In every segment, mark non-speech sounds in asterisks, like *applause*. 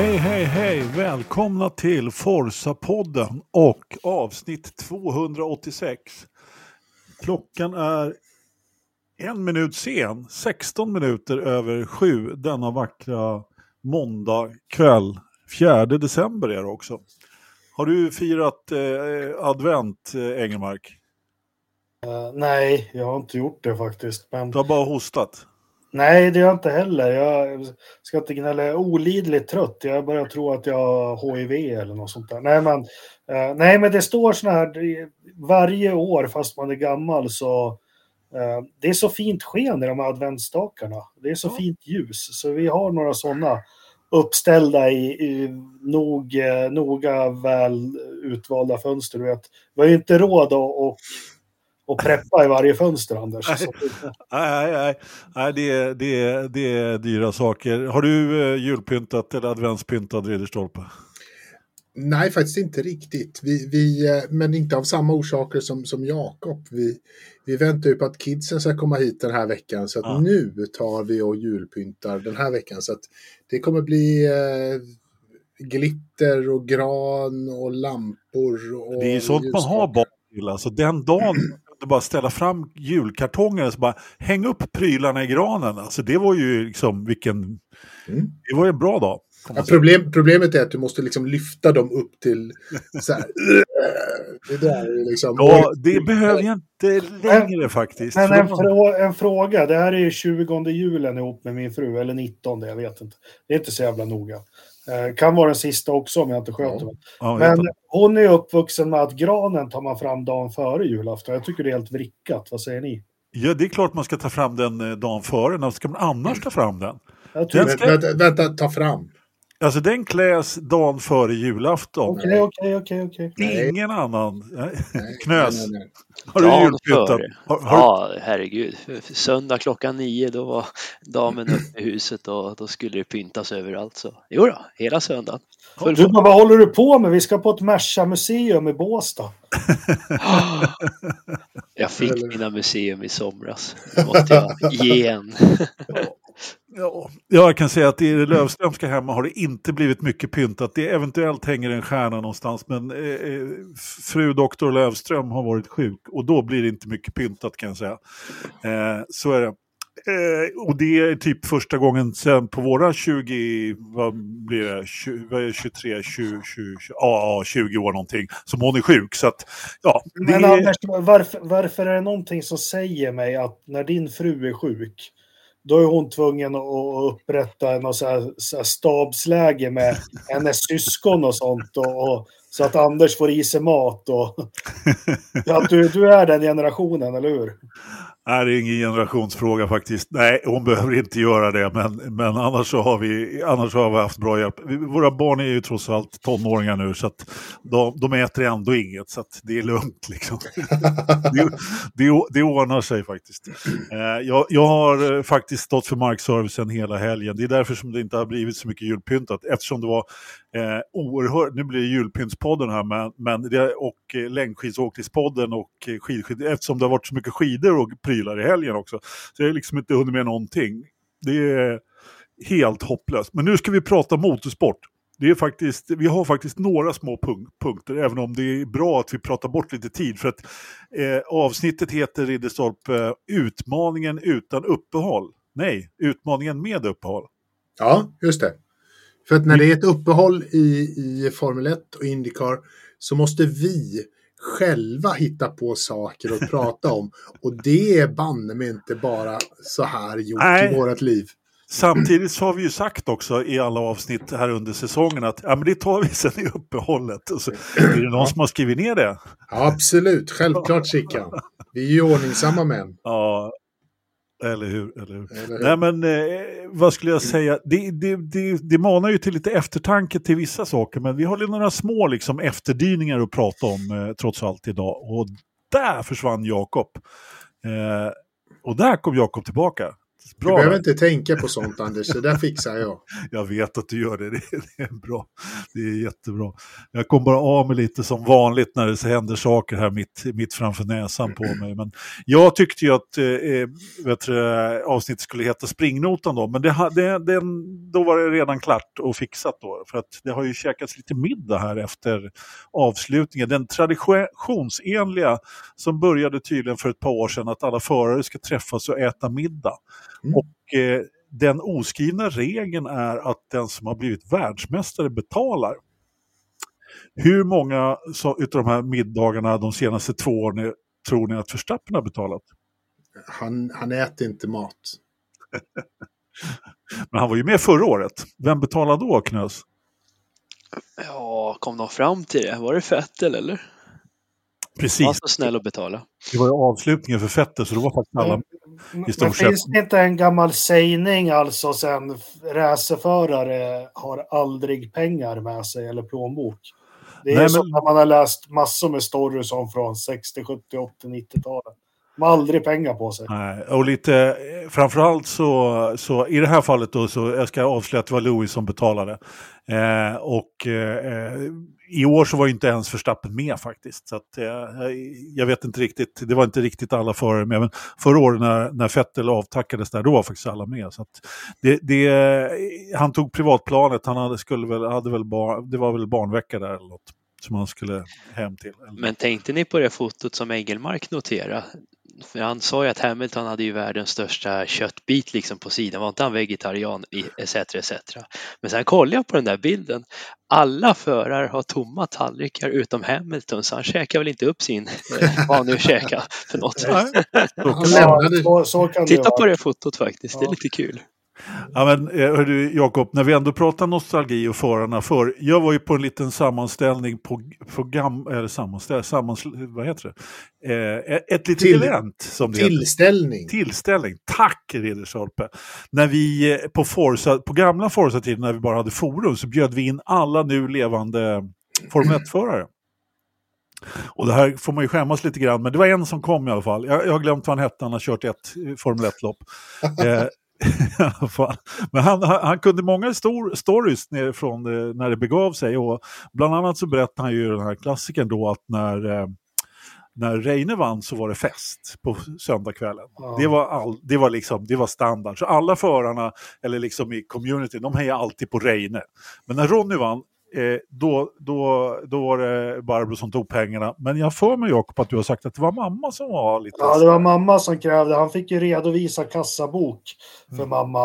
Hej, hej, hej! Välkomna till Forsa-podden och avsnitt 286. Klockan är en minut sen, 16 minuter över sju denna vackra måndag kväll. 4 december är det också. Har du firat eh, advent, eh, Engelmark? Uh, nej, jag har inte gjort det faktiskt. Men... Du har bara hostat? Nej, det har jag inte heller. Jag ska inte gnälla. Jag är olidligt trött. Jag börjar tro att jag har HIV eller något sånt där. Nej, men, uh, nej, men det står såna här varje år fast man är gammal så uh, det är så fint sken i de här adventsstakarna. Det är så ja. fint ljus så vi har några sådana uppställda i, i nog, noga väl utvalda fönster. Du vet. Vi har ju inte råd att och, och preppa i varje fönster, Anders. Nej, nej, nej, nej det, är, det, är, det är dyra saker. Har du eh, julpyntat eller adventspyntat Ridderstolpe? Nej, faktiskt inte riktigt. Vi, vi, eh, men inte av samma orsaker som, som Jakob. Vi, vi väntar ju på att kidsen ska komma hit den här veckan. Så att ja. nu tar vi och julpyntar den här veckan. Så att det kommer bli eh, glitter och gran och lampor. Och det är ju sånt man har barn till. Alltså den dagen du bara ställa fram julkartonger och så bara häng upp prylarna i granen. Alltså det var ju liksom vilken... Mm. Det var ju en bra dag. Ja, problem, problemet är att du måste liksom lyfta dem upp till så här. *laughs* det där liksom... Ja, det behöver jag inte längre faktiskt. Men en, frå en, fråga, det här är ju 20 julen ihop med min fru, eller 19, jag vet inte. Det är inte så jävla noga. Eh, kan vara den sista också om jag inte sköter mig. Ja, Men hon är uppvuxen med att granen tar man fram dagen före julafton. Jag tycker det är helt vrickat. Vad säger ni? Ja, det är klart man ska ta fram den eh, dagen före. När ska man annars ta fram den? den ska... vänta, vänta, ta fram. Alltså den kläs dagen före julafton. Okej, okej, okej, okej. Ingen annan. *laughs* Knös. Nej, nej, nej. Har du julpyntat? Har. Ja, herregud. Söndag klockan nio då var damen *clears throat* uppe i huset och då skulle det pyntas överallt. Så jo då, hela söndagen. Full du, vad håller du på med? Vi ska på ett Merca-museum i Båstad. *gasps* jag fick mina museum i somras. Det måste jag ge en. *laughs* Ja, jag kan säga att i det Lövströmska hemma har det inte blivit mycket pyntat. Det eventuellt hänger en stjärna någonstans, men eh, eh, fru doktor Lövström har varit sjuk och då blir det inte mycket pyntat kan jag säga. Eh, så är det. Eh, och det är typ första gången sen på våra 20, vad blir det, 20, 23, 20, 20, ja, 20 år någonting, som hon är sjuk. Så att, ja, det... Men Anders, varför, varför är det någonting som säger mig att när din fru är sjuk, då är hon tvungen att upprätta något så här, så här stabsläge med *laughs* hennes syskon och sånt. Och, och, så att Anders får i sig mat. Och, *laughs* att du, du är den generationen, eller hur? Nej, det är ingen generationsfråga faktiskt. Nej, hon behöver inte göra det, men, men annars, så har vi, annars har vi haft bra hjälp. Våra barn är ju trots allt tonåringar nu, så att de, de äter ändå inget, så att det är lugnt. Liksom. *laughs* det, det, det ordnar sig faktiskt. Eh, jag, jag har eh, faktiskt stått för markservicen hela helgen. Det är därför som det inte har blivit så mycket julpyntat, eftersom det var eh, oerhört, nu blir det julpyntspodden här, men, men det, och eh, längdskidsåkningspodden och eh, skidskid, eftersom det har varit så mycket skidor och prylar i helgen också. Så jag har liksom inte hunnit med någonting. Det är helt hopplöst. Men nu ska vi prata motorsport. Det är faktiskt, vi har faktiskt några små punk punkter, även om det är bra att vi pratar bort lite tid. För att eh, avsnittet heter Ridderstolpe eh, Utmaningen utan uppehåll. Nej, Utmaningen med uppehåll. Ja, just det. För att när det är ett uppehåll i, i Formel 1 och Indycar så måste vi själva hitta på saker att prata om. Och det är banne mig inte bara så här gjort Nej. i vårt liv. Samtidigt så har vi ju sagt också i alla avsnitt här under säsongen att ja, men det tar vi sen i uppehållet. Och så, är det någon som har skrivit ner det? absolut, självklart Sickan. Vi är ju ordningsamma män. Ja, eller hur? Eller hur? Eller hur? Nej men eh, vad skulle jag säga, det, det, det, det manar ju till lite eftertanke till vissa saker men vi har några små liksom, efterdyningar att prata om eh, trots allt idag. Och där försvann Jakob. Eh, och där kom Jakob tillbaka. Bra, du behöver inte tänka på sånt Anders, det där fixar jag. *laughs* jag vet att du gör det, *laughs* det är bra. Det är jättebra. Jag kom bara av mig lite som vanligt när det händer saker här mitt, mitt framför näsan på mig. Men jag tyckte ju att eh, vet du, avsnittet skulle heta Springnotan då, men det, det, det, då var det redan klart och fixat då. För att det har ju käkats lite middag här efter avslutningen. Den traditionsenliga som började tydligen för ett par år sedan att alla förare ska träffas och äta middag. Mm. Och eh, den oskrivna regeln är att den som har blivit världsmästare betalar. Hur många så, utav de här middagarna de senaste två åren tror ni att Verstappen har betalat? Han, han äter inte mat. *laughs* Men han var ju med förra året. Vem betalade då, Knös? Ja, kom de fram till det? Var det Fettel eller? Precis. Han var så snäll att betala. Det var ju avslutningen för Fettel så det var faktiskt alla i sett. Finns det inte en gammal sägning alltså sen racerförare har aldrig pengar med sig eller plånbok? Det är Nej, som när man har läst massor med stories om från 60, 70, 80, 90-talet. De har aldrig pengar på sig. Nej, och lite, framförallt så, så i det här fallet då så, jag ska avslöja att det var Louis som betalade. Eh, och eh, i år så var inte ens Verstappen med faktiskt. Så att, eh, jag vet inte riktigt, det var inte riktigt alla förare med. Men förra året när, när Fettel avtackades där, då var faktiskt alla med. Så det, det, han tog privatplanet, han hade, skulle väl, hade väl bar, det var väl barnvecka där eller något som han skulle hem till. Men tänkte ni på det fotot som Engelmark noterade? För han sa ju att Hamilton hade ju världens största köttbit liksom på sidan, var inte han vegetarian etc. etc. Men sen kollade jag på den där bilden. Alla förare har tomma tallrikar utom Hamilton så han käkar väl inte upp sin, eh, vad han nu käkar för något. Titta på det fotot faktiskt, det är lite kul. Ja, men, eh, hörru, Jakob, när vi ändå pratar nostalgi och förarna för. Jag var ju på en liten sammanställning på, på gam, eller sammanställ, sammans, vad heter det? Eh, ett litet Till, event. Som tillställning. Heter. Tillställning. Tack Ridderstolpe. När vi eh, på, Forza, på gamla Forza-tiden när vi bara hade forum så bjöd vi in alla nu levande Formel 1-förare. Och det här får man ju skämmas lite grann, men det var en som kom i alla fall. Jag, jag har glömt vad han hette, han har kört ett Formel 1-lopp. *laughs* Eh, *laughs* Men han, han, kunde många stor, stories från det, när det begav sig. Och bland annat så berättade han ju den här klassiken då att när, eh, när Reine vann så var det fest på söndagskvällen. Ja. Det, var all, det, var liksom, det var standard. Så alla förarna, eller liksom i community, de hejade alltid på Reine. Men när Ronny vann, Eh, då, då, då var det Barbro som tog pengarna. Men jag får mig Jakob att du har sagt att det var mamma som var lite... Ja, det var mamma som krävde. Han fick ju redovisa kassabok för mm. mamma.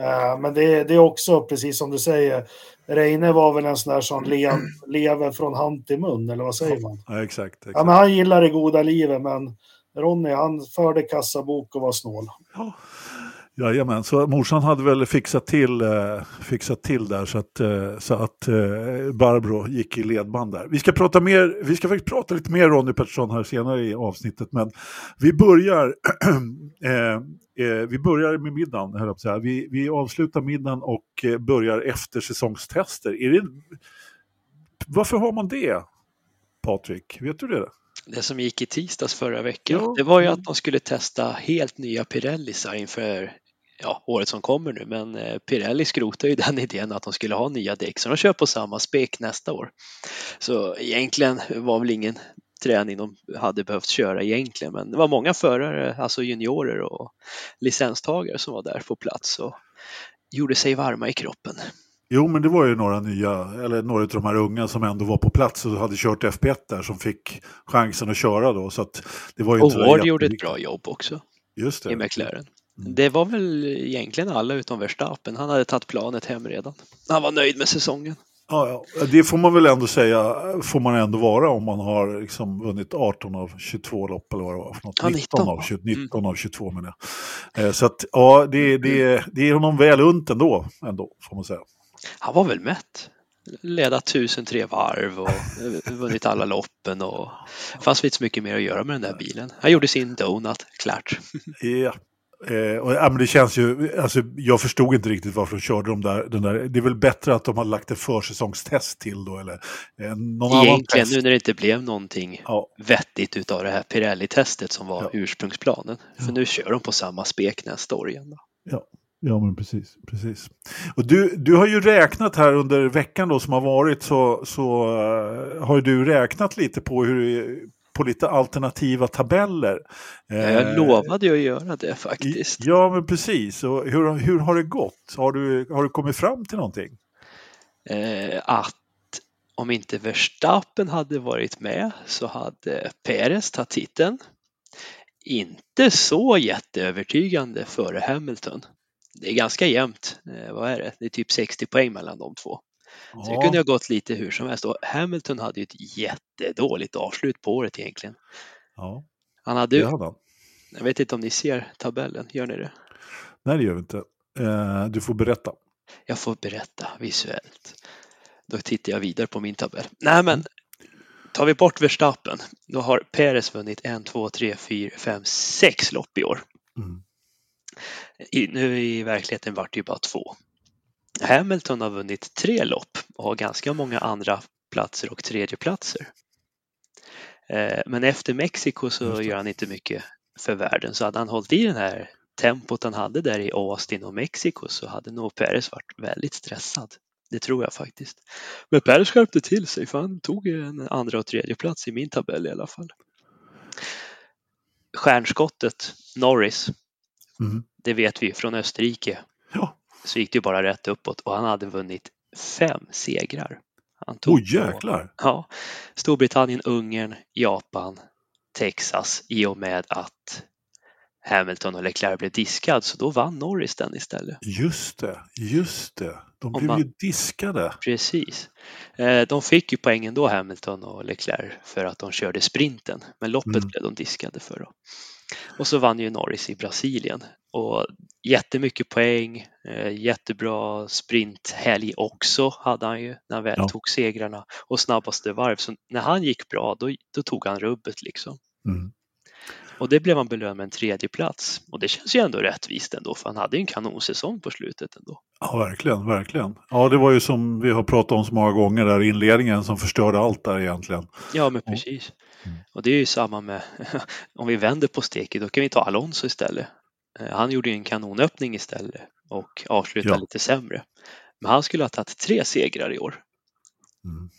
Eh, men det, det är också precis som du säger. Reine var väl en sån där som le, lever från hand till mun, eller vad säger man? Ja, exakt, exakt. Ja, men han gillar det goda livet, men Ronny han förde kassabok och var snål. Ja. Jajamän, så morsan hade väl fixat till, eh, fixat till där så att, eh, så att eh, Barbro gick i ledband där. Vi ska, prata mer, vi ska faktiskt prata lite mer Ronny Pettersson här senare i avsnittet men vi börjar, *clears throat* eh, eh, vi börjar med middagen, höll jag säga. Vi, vi avslutar middagen och eh, börjar efter säsongstester. Är det, varför har man det, Patrik? Vet du det? Det som gick i tisdags förra veckan, ja. det var ju att de skulle testa helt nya Pirellisar inför ja, året som kommer nu, men eh, Pirelli skrotar ju *laughs* den idén att de skulle ha nya däck, så de kör på samma spek nästa år. Så egentligen var väl ingen träning de hade behövt köra egentligen, men det var många förare, alltså juniorer och licenstagare som var där på plats och gjorde sig varma i kroppen. Jo, men det var ju några nya, eller några av de här unga som ändå var på plats och hade kört FP1 där som fick chansen att köra då. Så att det var ju och Ward gjorde ett bra jobb också. Just det. I McLaren. Mm. Det var väl egentligen alla utom Verstappen. Han hade tagit planet hem redan. Han var nöjd med säsongen. Ja, det får man väl ändå säga, får man ändå vara om man har liksom vunnit 18 av 22 lopp eller vad det var. För något. Ja, 19, 19, av, 20, 19 mm. av 22 menar jag. Eh, så att ja, det, det, det är honom väl unt ändå, ändå, får man säga. Han var väl mätt? leda tusen tre varv och *laughs* vunnit alla loppen och det fanns inte så mycket mer att göra med den där bilen. Han gjorde sin donut, klart. Ja, Eh, och, ja, men det känns ju, alltså, jag förstod inte riktigt varför de körde de där, den där. Det är väl bättre att de har lagt ett försäsongstest till då, eller eh, någon Egentligen nu när det inte blev någonting Ja, vettigt utav det här Pirelli-testet som var Ja. ursprungsplanen. För Ja. nu kör de på samma spek nästa år igen. Då. ja, men precis. precis. Och du, du har ju räknat här under veckan då som har varit så, så eh, har du räknat lite på hur på lite alternativa tabeller. Jag Eh, lovade ju att göra det faktiskt. Ja, men precis. Och hur, hur har det gått? Har du, har du kommit fram till någonting? Eh, att om inte Verstappen hade varit med så hade Perez tagit titeln. Inte så jätteövertygande före Hamilton. Det är ganska jämnt. Eh, vad är det? Det är typ 60 poäng mellan de två. Så det kunde ha gått lite hur som helst. Och Hamilton hade ju ett jättedåligt avslut på året egentligen. ja, Han hade, ju- han. jag vet inte om ni ser tabellen, gör ni det? Nej, det gör vi inte. Eh, du får berätta. Jag får berätta visuellt. Då tittar jag vidare på min tabell. Nej men, tar vi bort Verstappen, då har Perez vunnit en, två, tre, fyra, fem, sex lopp i år. Mm. I, nu i verkligheten vart det ju bara två. Hamilton har vunnit tre lopp och har ganska många andra platser och tredjeplatser. Eh, men efter Mexiko så gör han inte mycket för världen. Så hade han hållit i den här tempot han hade där i Austin och Mexiko så hade nog Perez varit väldigt stressad. Det tror jag faktiskt. Men Perez skärpte till sig för han tog en andra och tredje plats i min tabell i alla fall. Stjärnskottet, Norris, Mm. det vet vi från Österrike, så gick det ju bara rätt uppåt och han hade vunnit fem segrar. Han tog oj jäklar. Ja, Storbritannien, Ungern, Japan, Texas i och med att Hamilton och Leclerc blev diskad så då vann Norris den istället. Just det, just det. De blev man- ju diskade. Precis. Eh, De fick ju poängen då Hamilton och Leclerc för att de körde sprinten men loppet Mm. blev de diskade för. Då. Och så vann ju Norris i Brasilien och jättemycket poäng, eh, jättebra sprinthelg också hade han ju när han väl Ja. tog segrarna och snabbaste varv. Så när han gick bra då, då tog han rubbet liksom. Mm. Och det blev han belönad med en tredje plats och det känns ju ändå rättvist ändå för han hade ju en kanonsäsong på slutet ändå. Ja, verkligen, verkligen. Ja, det var ju som vi har pratat om så många gånger där, inledningen som förstörde allt där egentligen. Ja, men precis. Mm. Och det är ju samma med, *laughs* om vi vänder på steket, då kan vi ta Alonso istället. Eh, Han gjorde ju en kanonöppning istället och avslutade Ja. lite sämre. Men han skulle ha tagit tre segrar i år. Mm.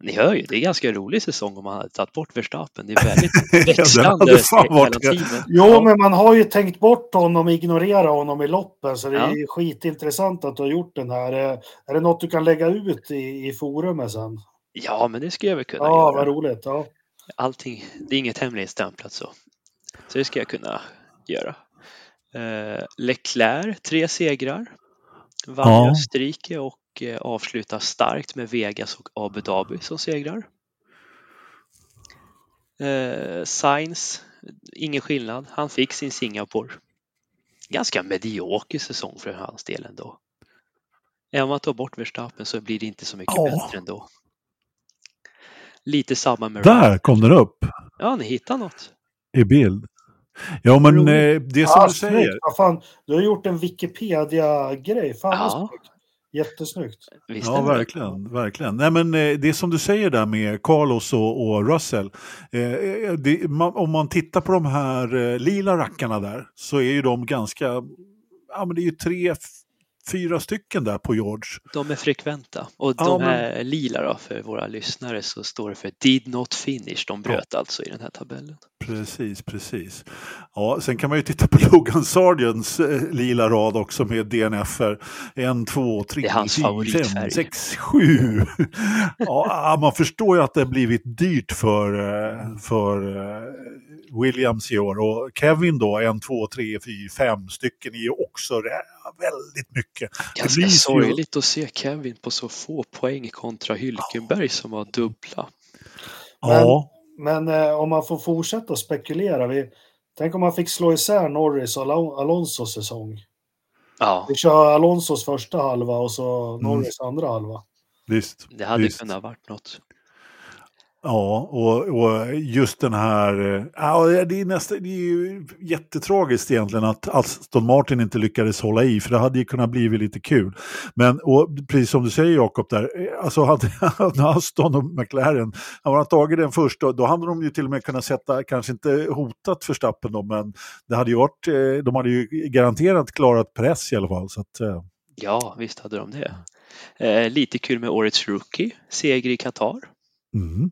Ni hör ju, det är en ganska rolig säsong om man hade tagit bort Verstappen. Det är *laughs* väldigt växlande mellan varit- teamen. Jo, Ja. men man har ju tänkt bort honom, ignorera honom i loppen, så det Ja. är skitintressant att du har gjort den här. Eh, Är det något du kan lägga ut i, i forumet sen? Ja, men det skulle jag väl kunna Ja, göra. vad roligt. Ja. Allting, det är inget hemligstämplat så. Så det ska jag kunna göra. Eh, Leclerc, tre segrar. Vann Ja. Österrike och eh, avslutar starkt med Vegas och Abu Dhabi som segrar. Eh, Sainz, ingen skillnad. Han fick sin Singapore. Ganska medioker säsong för hans del ändå. Även om man tar bort Verstappen så blir det inte så mycket Ja. bättre ändå. Lite samma med Där kom den upp Ja, ni hittar något. i bild. Ja, men eh, det är som Ah, du säger. snyggt. Vad fan, du har gjort en Wikipedia-grej. Fan vad Ja. snyggt. Jättesnyggt. Visst Ja, verkligen. verkligen. Nej, men, eh, det är som du säger där med Carlos och, och Russell. Eh, eh, det, man, om man tittar på de här eh, lila rackarna där så är ju de ganska... Ja, men det är ju tre, fyra stycken där på George. De är frekventa. Och Ja, de men- här lila då, för våra lyssnare så står det för Did Not Finish. De bröt alltså i den här tabellen. Precis, precis. Ja, sen kan man ju titta på *laughs* Logan Sargents eh, lila rad också med DNF-er. En, två, tre, fyra, fem, sex, sju. *laughs* ja, man förstår ju att det blivit dyrt för, eh, för eh, Williams i år. Och Kevin då, en, två, tre, fyra, fem stycken är ju också väldigt mycket. Ganska ju- sorgligt att se Kevin på så få poäng kontra Hylkenberg som har dubbla. Ja, Men eh, om man får fortsätta att spekulera. Vi, tänk om man fick slå isär Norris och Alon- Alonsos säsong. Ja, Vi kör Alonsos första halva och så Mm. Norris andra halva. visst. det hade visst. kunnat varit något. Ja, och, och just den här... eh, Ja, det, är nästa, det är ju jättetragiskt egentligen att Aston Martin inte lyckades hålla i, för det hade ju kunnat bli lite kul. Men och precis som du säger Jakob, där, eh, alltså hade, *laughs* hade Aston och McLaren hade man tagit den först, då, då hade de ju till och med kunnat sätta, kanske inte hotat Verstappen då, men det hade ju varit, eh, de hade ju garanterat klarat press i alla fall. Så att, Ja, visst hade de det. Eh, lite kul med årets rookie, seger i Qatar. mm.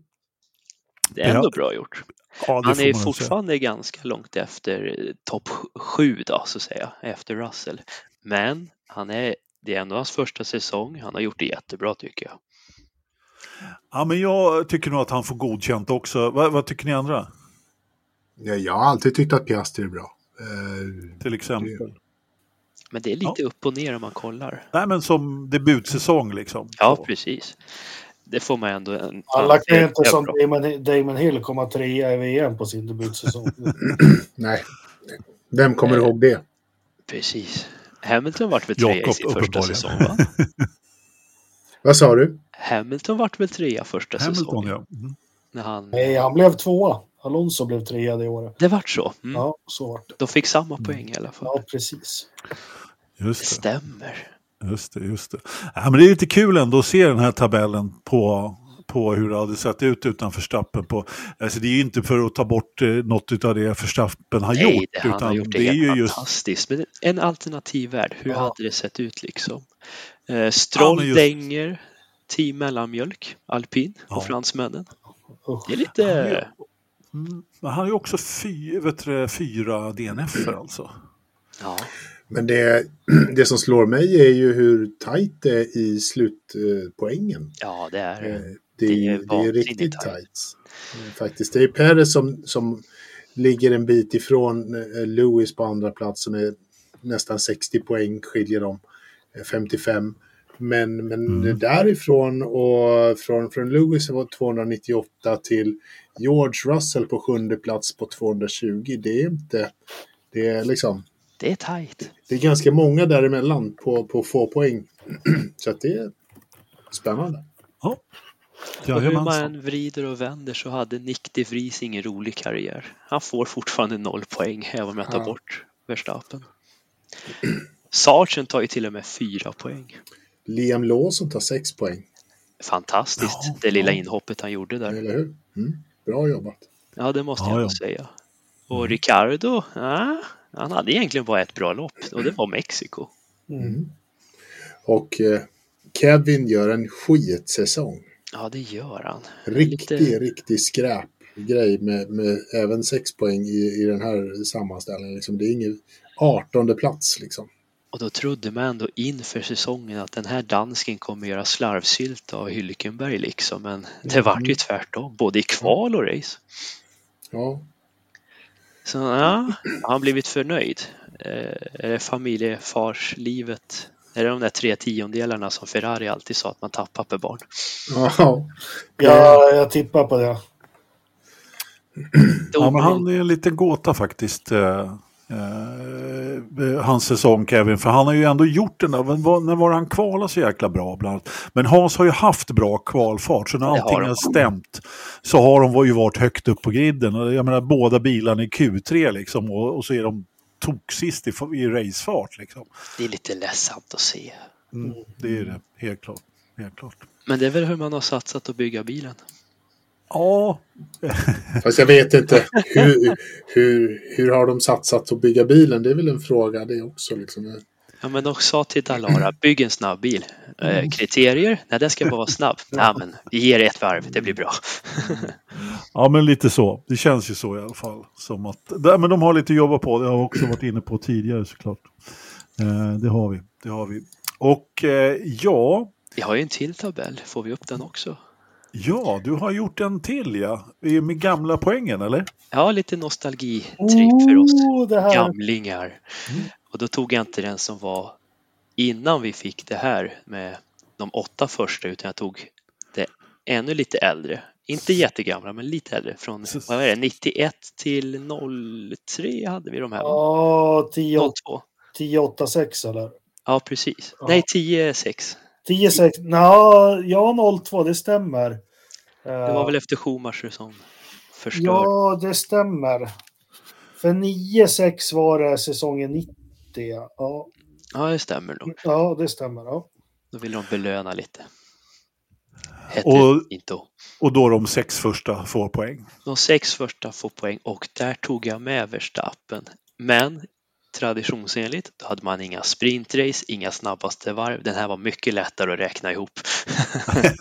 Det är ändå Ja. bra gjort. ja, Han är nog säga. fortfarande ganska långt efter eh, topp sju då, så att säga, efter Russell. Men han är, det är ändå hans första säsong. Han har gjort det jättebra tycker jag. Ja, men jag tycker nog att han får godkänt också. Vad, vad tycker ni andra? Ja, jag har alltid tyckt att Piastri är bra. Eh, Till exempel. Men det är lite upp och ner om man kollar. Nej, men som debutsäsong liksom. Ja, Så. precis. Det får man ändå en... Alla kan ju inte som bra. Damon, Damon Hill komma trea i VM på sin debutsäsong. *clears throat* nej. Vem kommer Eh, ihåg det? Precis. Hamilton vart väl trea i sin första säsong va? *laughs* Vad sa du? Hamilton vart väl trea första Hamilton, säsongen. ja. Mm. När han... Nej, han blev tvåa. Alonso blev trea det året. Det vart så. Mm. Ja, så vart det. De fick samma poäng i alla fall. Ja, precis. Just det. Stämmer. Just det, just det. Ja, men det är lite kul ändå att se den här tabellen på, på hur det hade sett ut utan Verstappen. På, alltså det är ju inte för att ta bort eh, något av det Verstappen har Nej, gjort. det, han utan har gjort det, det är ju just fantastiskt. Men en alternativ värld, hur Ja. hade det sett ut liksom? Eh, Stroll Ja, just- dänger, team mellanmjölk, alpin Ja. och fransmännen. Det är lite... Mm, han har ju också fy, vet du, fyra DNF alltså. Ja, Men det, *clears throat* det som slår mig är ju hur tajt det är i slutpoängen. ja det är Eh, det. Det, Det är, det är riktigt tajt. tajt. Eh, Faktiskt. Det är Perez som, som ligger en bit ifrån eh, Lewis på andra plats som är nästan 60 poäng skiljer dem. Eh, 55. Men, men Mm. det därifrån och från, från Lewis var 298 till George Russell på sjunde plats på 220. Det är inte... Det är liksom... Det är tajt. Det är ganska många däremellan på, på få poäng. *clears throat* Så att det är spännande. Ja. Och hur man än vrider och vänder så hade Nick de Vries ingen rolig karriär. Han får fortfarande noll poäng även om jag tar Ja. bort Verstappen. *clears throat* Sargent tar ju till och med fyra poäng. Liam Lawson tar 6 poäng. Fantastiskt, Ja, det lilla ja. inhoppet han gjorde där. Eller hur? Mm. Bra jobbat. Ja, det måste Ja, jag ja. säga. Och Ricardo, ja, han hade egentligen bara ett bra lopp och det var Mexiko. Mm. Och eh, Kevin gör en skitsäsong. Ja, det gör han. Riktig, Lite- riktig skräpgrej med, med även 6 poäng i, i den här sammanställningen. Liksom. Det är ingen 18 plats liksom. Och då trodde man ändå inför säsongen att den här dansken kommer göra slarvsylt av Hylkenberg liksom. Men det vart ju tvärtom, både i kval och race. Ja, Så ja, har han blivit förnöjd? Eh, är det familjefarslivet? Är det de där tre tiondelarna som Ferrari alltid sa att man tappar per barn? ja. Ja, jag tippar på det. Ja, men han är en liten gåta faktiskt. Eh, eh, hans säsong Kevin, för han har ju ändå gjort den där, men var, när var han kvalade så jäkla bra bland annat. Men Hans har ju haft bra kvalfart, så när har allting de. har stämt så har de ju varit högt upp på griden. Och Jag menar båda bilarna i Q3 liksom och, och så är de toksist i, i racefart liksom. Det är lite ledsamt att se. Mm, det är det, helt klart. Helt klart. Men det är väl hur man har satsat att bygga bilen. Ja, *laughs* Fast jag vet inte hur, hur, hur har de satsat att bygga bilen? Det är väl en fråga det också. Liksom. Ja, men de sa till Dalara, bygg en snabb bil. Eh, kriterier? Nej, den ska bara vara snabb. *laughs* Nej, men vi ger det ett varv, det blir bra. *laughs* Ja, men lite så. Det känns ju så i alla fall. Som att, där, men de har lite att jobba på. Det har vi också varit inne på tidigare såklart. Eh, det har vi. Det har vi. Och eh, ja, Vi har ju en till tabell, får vi upp den också? Ja, du har gjort en till ja. Med gamla poängen eller? Ja, lite nostalgitripp för oss Oh, det här. gamlingar. Och då tog jag inte den som var innan vi fick det här med de åtta första utan jag tog det ännu lite äldre. Inte jättegamla men lite äldre. Från vad är det, 91 till 03 hade vi de här. Ja, 10, 02. 10 8, 6 eller? Ja precis. Ja. Nej 10 6. 10 6. Nå, ja, 02, det stämmer. Det var väl efter Schumacher som förstörde? Ja, det stämmer. För 9-6 var det säsongen 90. Ja, Ja, det stämmer nog. ja det stämmer. Ja. Då vill de belöna lite. Hette Och- inte. Och då de sex första får poäng. De sex första får poäng och där tog jag med Verstappen. Men traditionsenligt, då hade man inga sprintrace, inga snabbaste varv. Den här var mycket lättare att räkna ihop.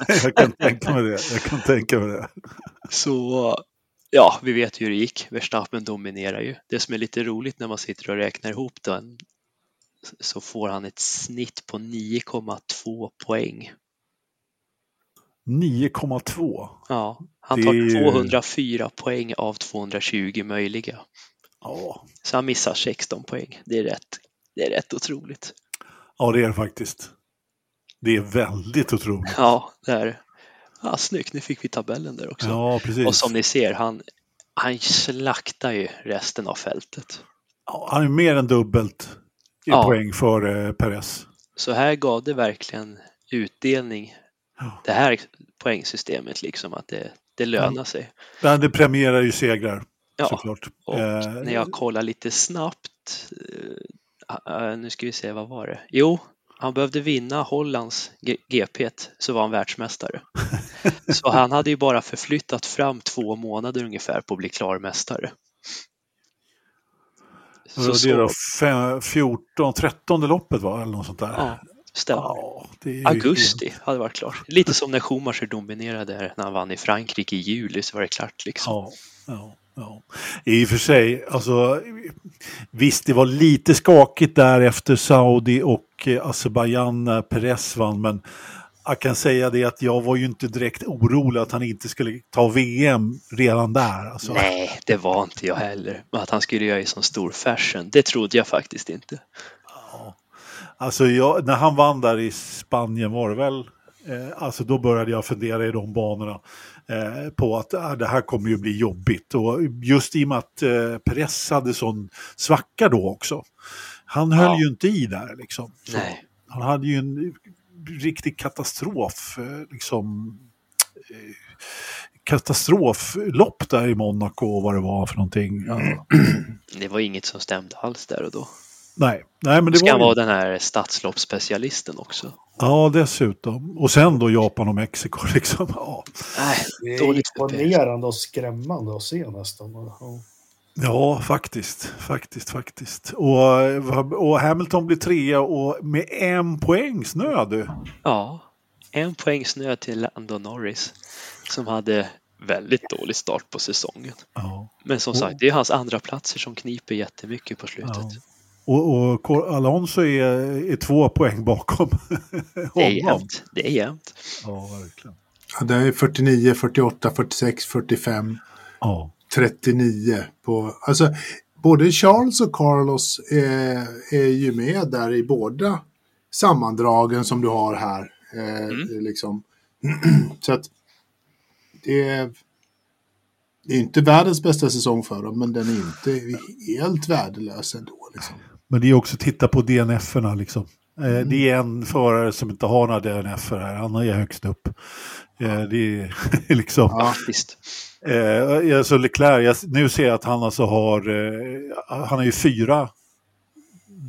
*laughs* jag kan tänka mig det. Jag kan tänka mig det. Så ja, vi vet ju hur det gick. Verstappen dominerar ju. Det som är lite roligt när man sitter och räknar ihop den så får han ett snitt på 9,2 poäng. 9,2. Ja, han tar är ju- 204 poäng av 220 möjliga. Ja. Så han missar 16 poäng. Det är rätt, det är rätt otroligt. ja, det är det faktiskt. Det är väldigt otroligt. Ja, det är det. Ja, snyggt, nu fick vi tabellen där också. Ja, precis. Och som ni ser, han, han slaktar ju resten av fältet. Ja, han är mer än dubbelt i Ja. poäng för eh, Perez. Så här gav det verkligen utdelning. Ja. Det här poängsystemet liksom, att det, det lönar sig. Men det premierar ju segrar Ja, såklart. och Eh, när jag kollar lite snabbt, eh, eh, nu ska vi se, vad var det? Jo, han behövde vinna Hollands GP så var han världsmästare. *laughs* Så han hade ju bara förflyttat fram två månader ungefär på att bli klar mästare. Så, det då så, fem, 14, 13 loppet va? Eller något sånt där. ja, stämmer. Ja, är Augusti hade varit klart. Lite som när Schumacher dominerade när han vann i Frankrike i juli så var det klart liksom. Ja, ja, ja. I och för sig, alltså visst det var lite skakigt där efter Saudi och eh, Azerbajdzjan när Perez vann, men jag kan säga det att jag var ju inte direkt orolig att han inte skulle ta VM redan där. Alltså. Nej, det var inte jag heller. Men Att han skulle göra i sån stor fashion, det trodde jag faktiskt inte. Alltså jag, när han vann där i Spanien var det väl, eh, alltså då började jag fundera i de banorna eh, på att äh, det här kommer ju bli jobbigt. Och just i och med att eh, Perez hade sån svacka då också. Han höll Ja. ju inte i där liksom. Han hade ju en riktig katastrof, eh, liksom eh, katastroflopp där i Monaco och vad det var för någonting. Ja. *clears throat* Det var inget som stämde alls där och då. Nej, nej men det Ska han var vara ju, den här stadsloppsspecialisten också? Ja, dessutom. Och sen då Japan och Mexiko *laughs* liksom. Ja. Nej, Det är imponerande och skrämmande att se nästan. Ja. Ja, faktiskt. Faktiskt, faktiskt. Och, och Hamilton blir trea och med en poäng snö du. Ja, en poäng snö till Lando Norris som hade väldigt dålig start på säsongen. Ja. Men som sagt, det är hans andra platser som kniper jättemycket på slutet. Ja. Och, och Alonso är, är två poäng bakom *laughs* Det är honom. jämnt. Det är jämnt. Ja, verkligen. Ja, det är 49, 48, 46, 45, Ja. 39 på... Alltså, både Charles och Carlos är, är ju med där i båda sammandragen som du har här. Eh, Mm. liksom. *clears throat* Så att det är, det är inte världens bästa säsong för dem, men den är inte helt värdelös ändå. Liksom. Men det är också att titta på DNF-erna liksom. Eh, Det är en förare som inte har några DNF-er här, han är högst upp. Eh, Det är *laughs* liksom... Ja. Visst. Eh, alltså Leclerc, nu ser jag att han alltså har, eh, han har ju fyra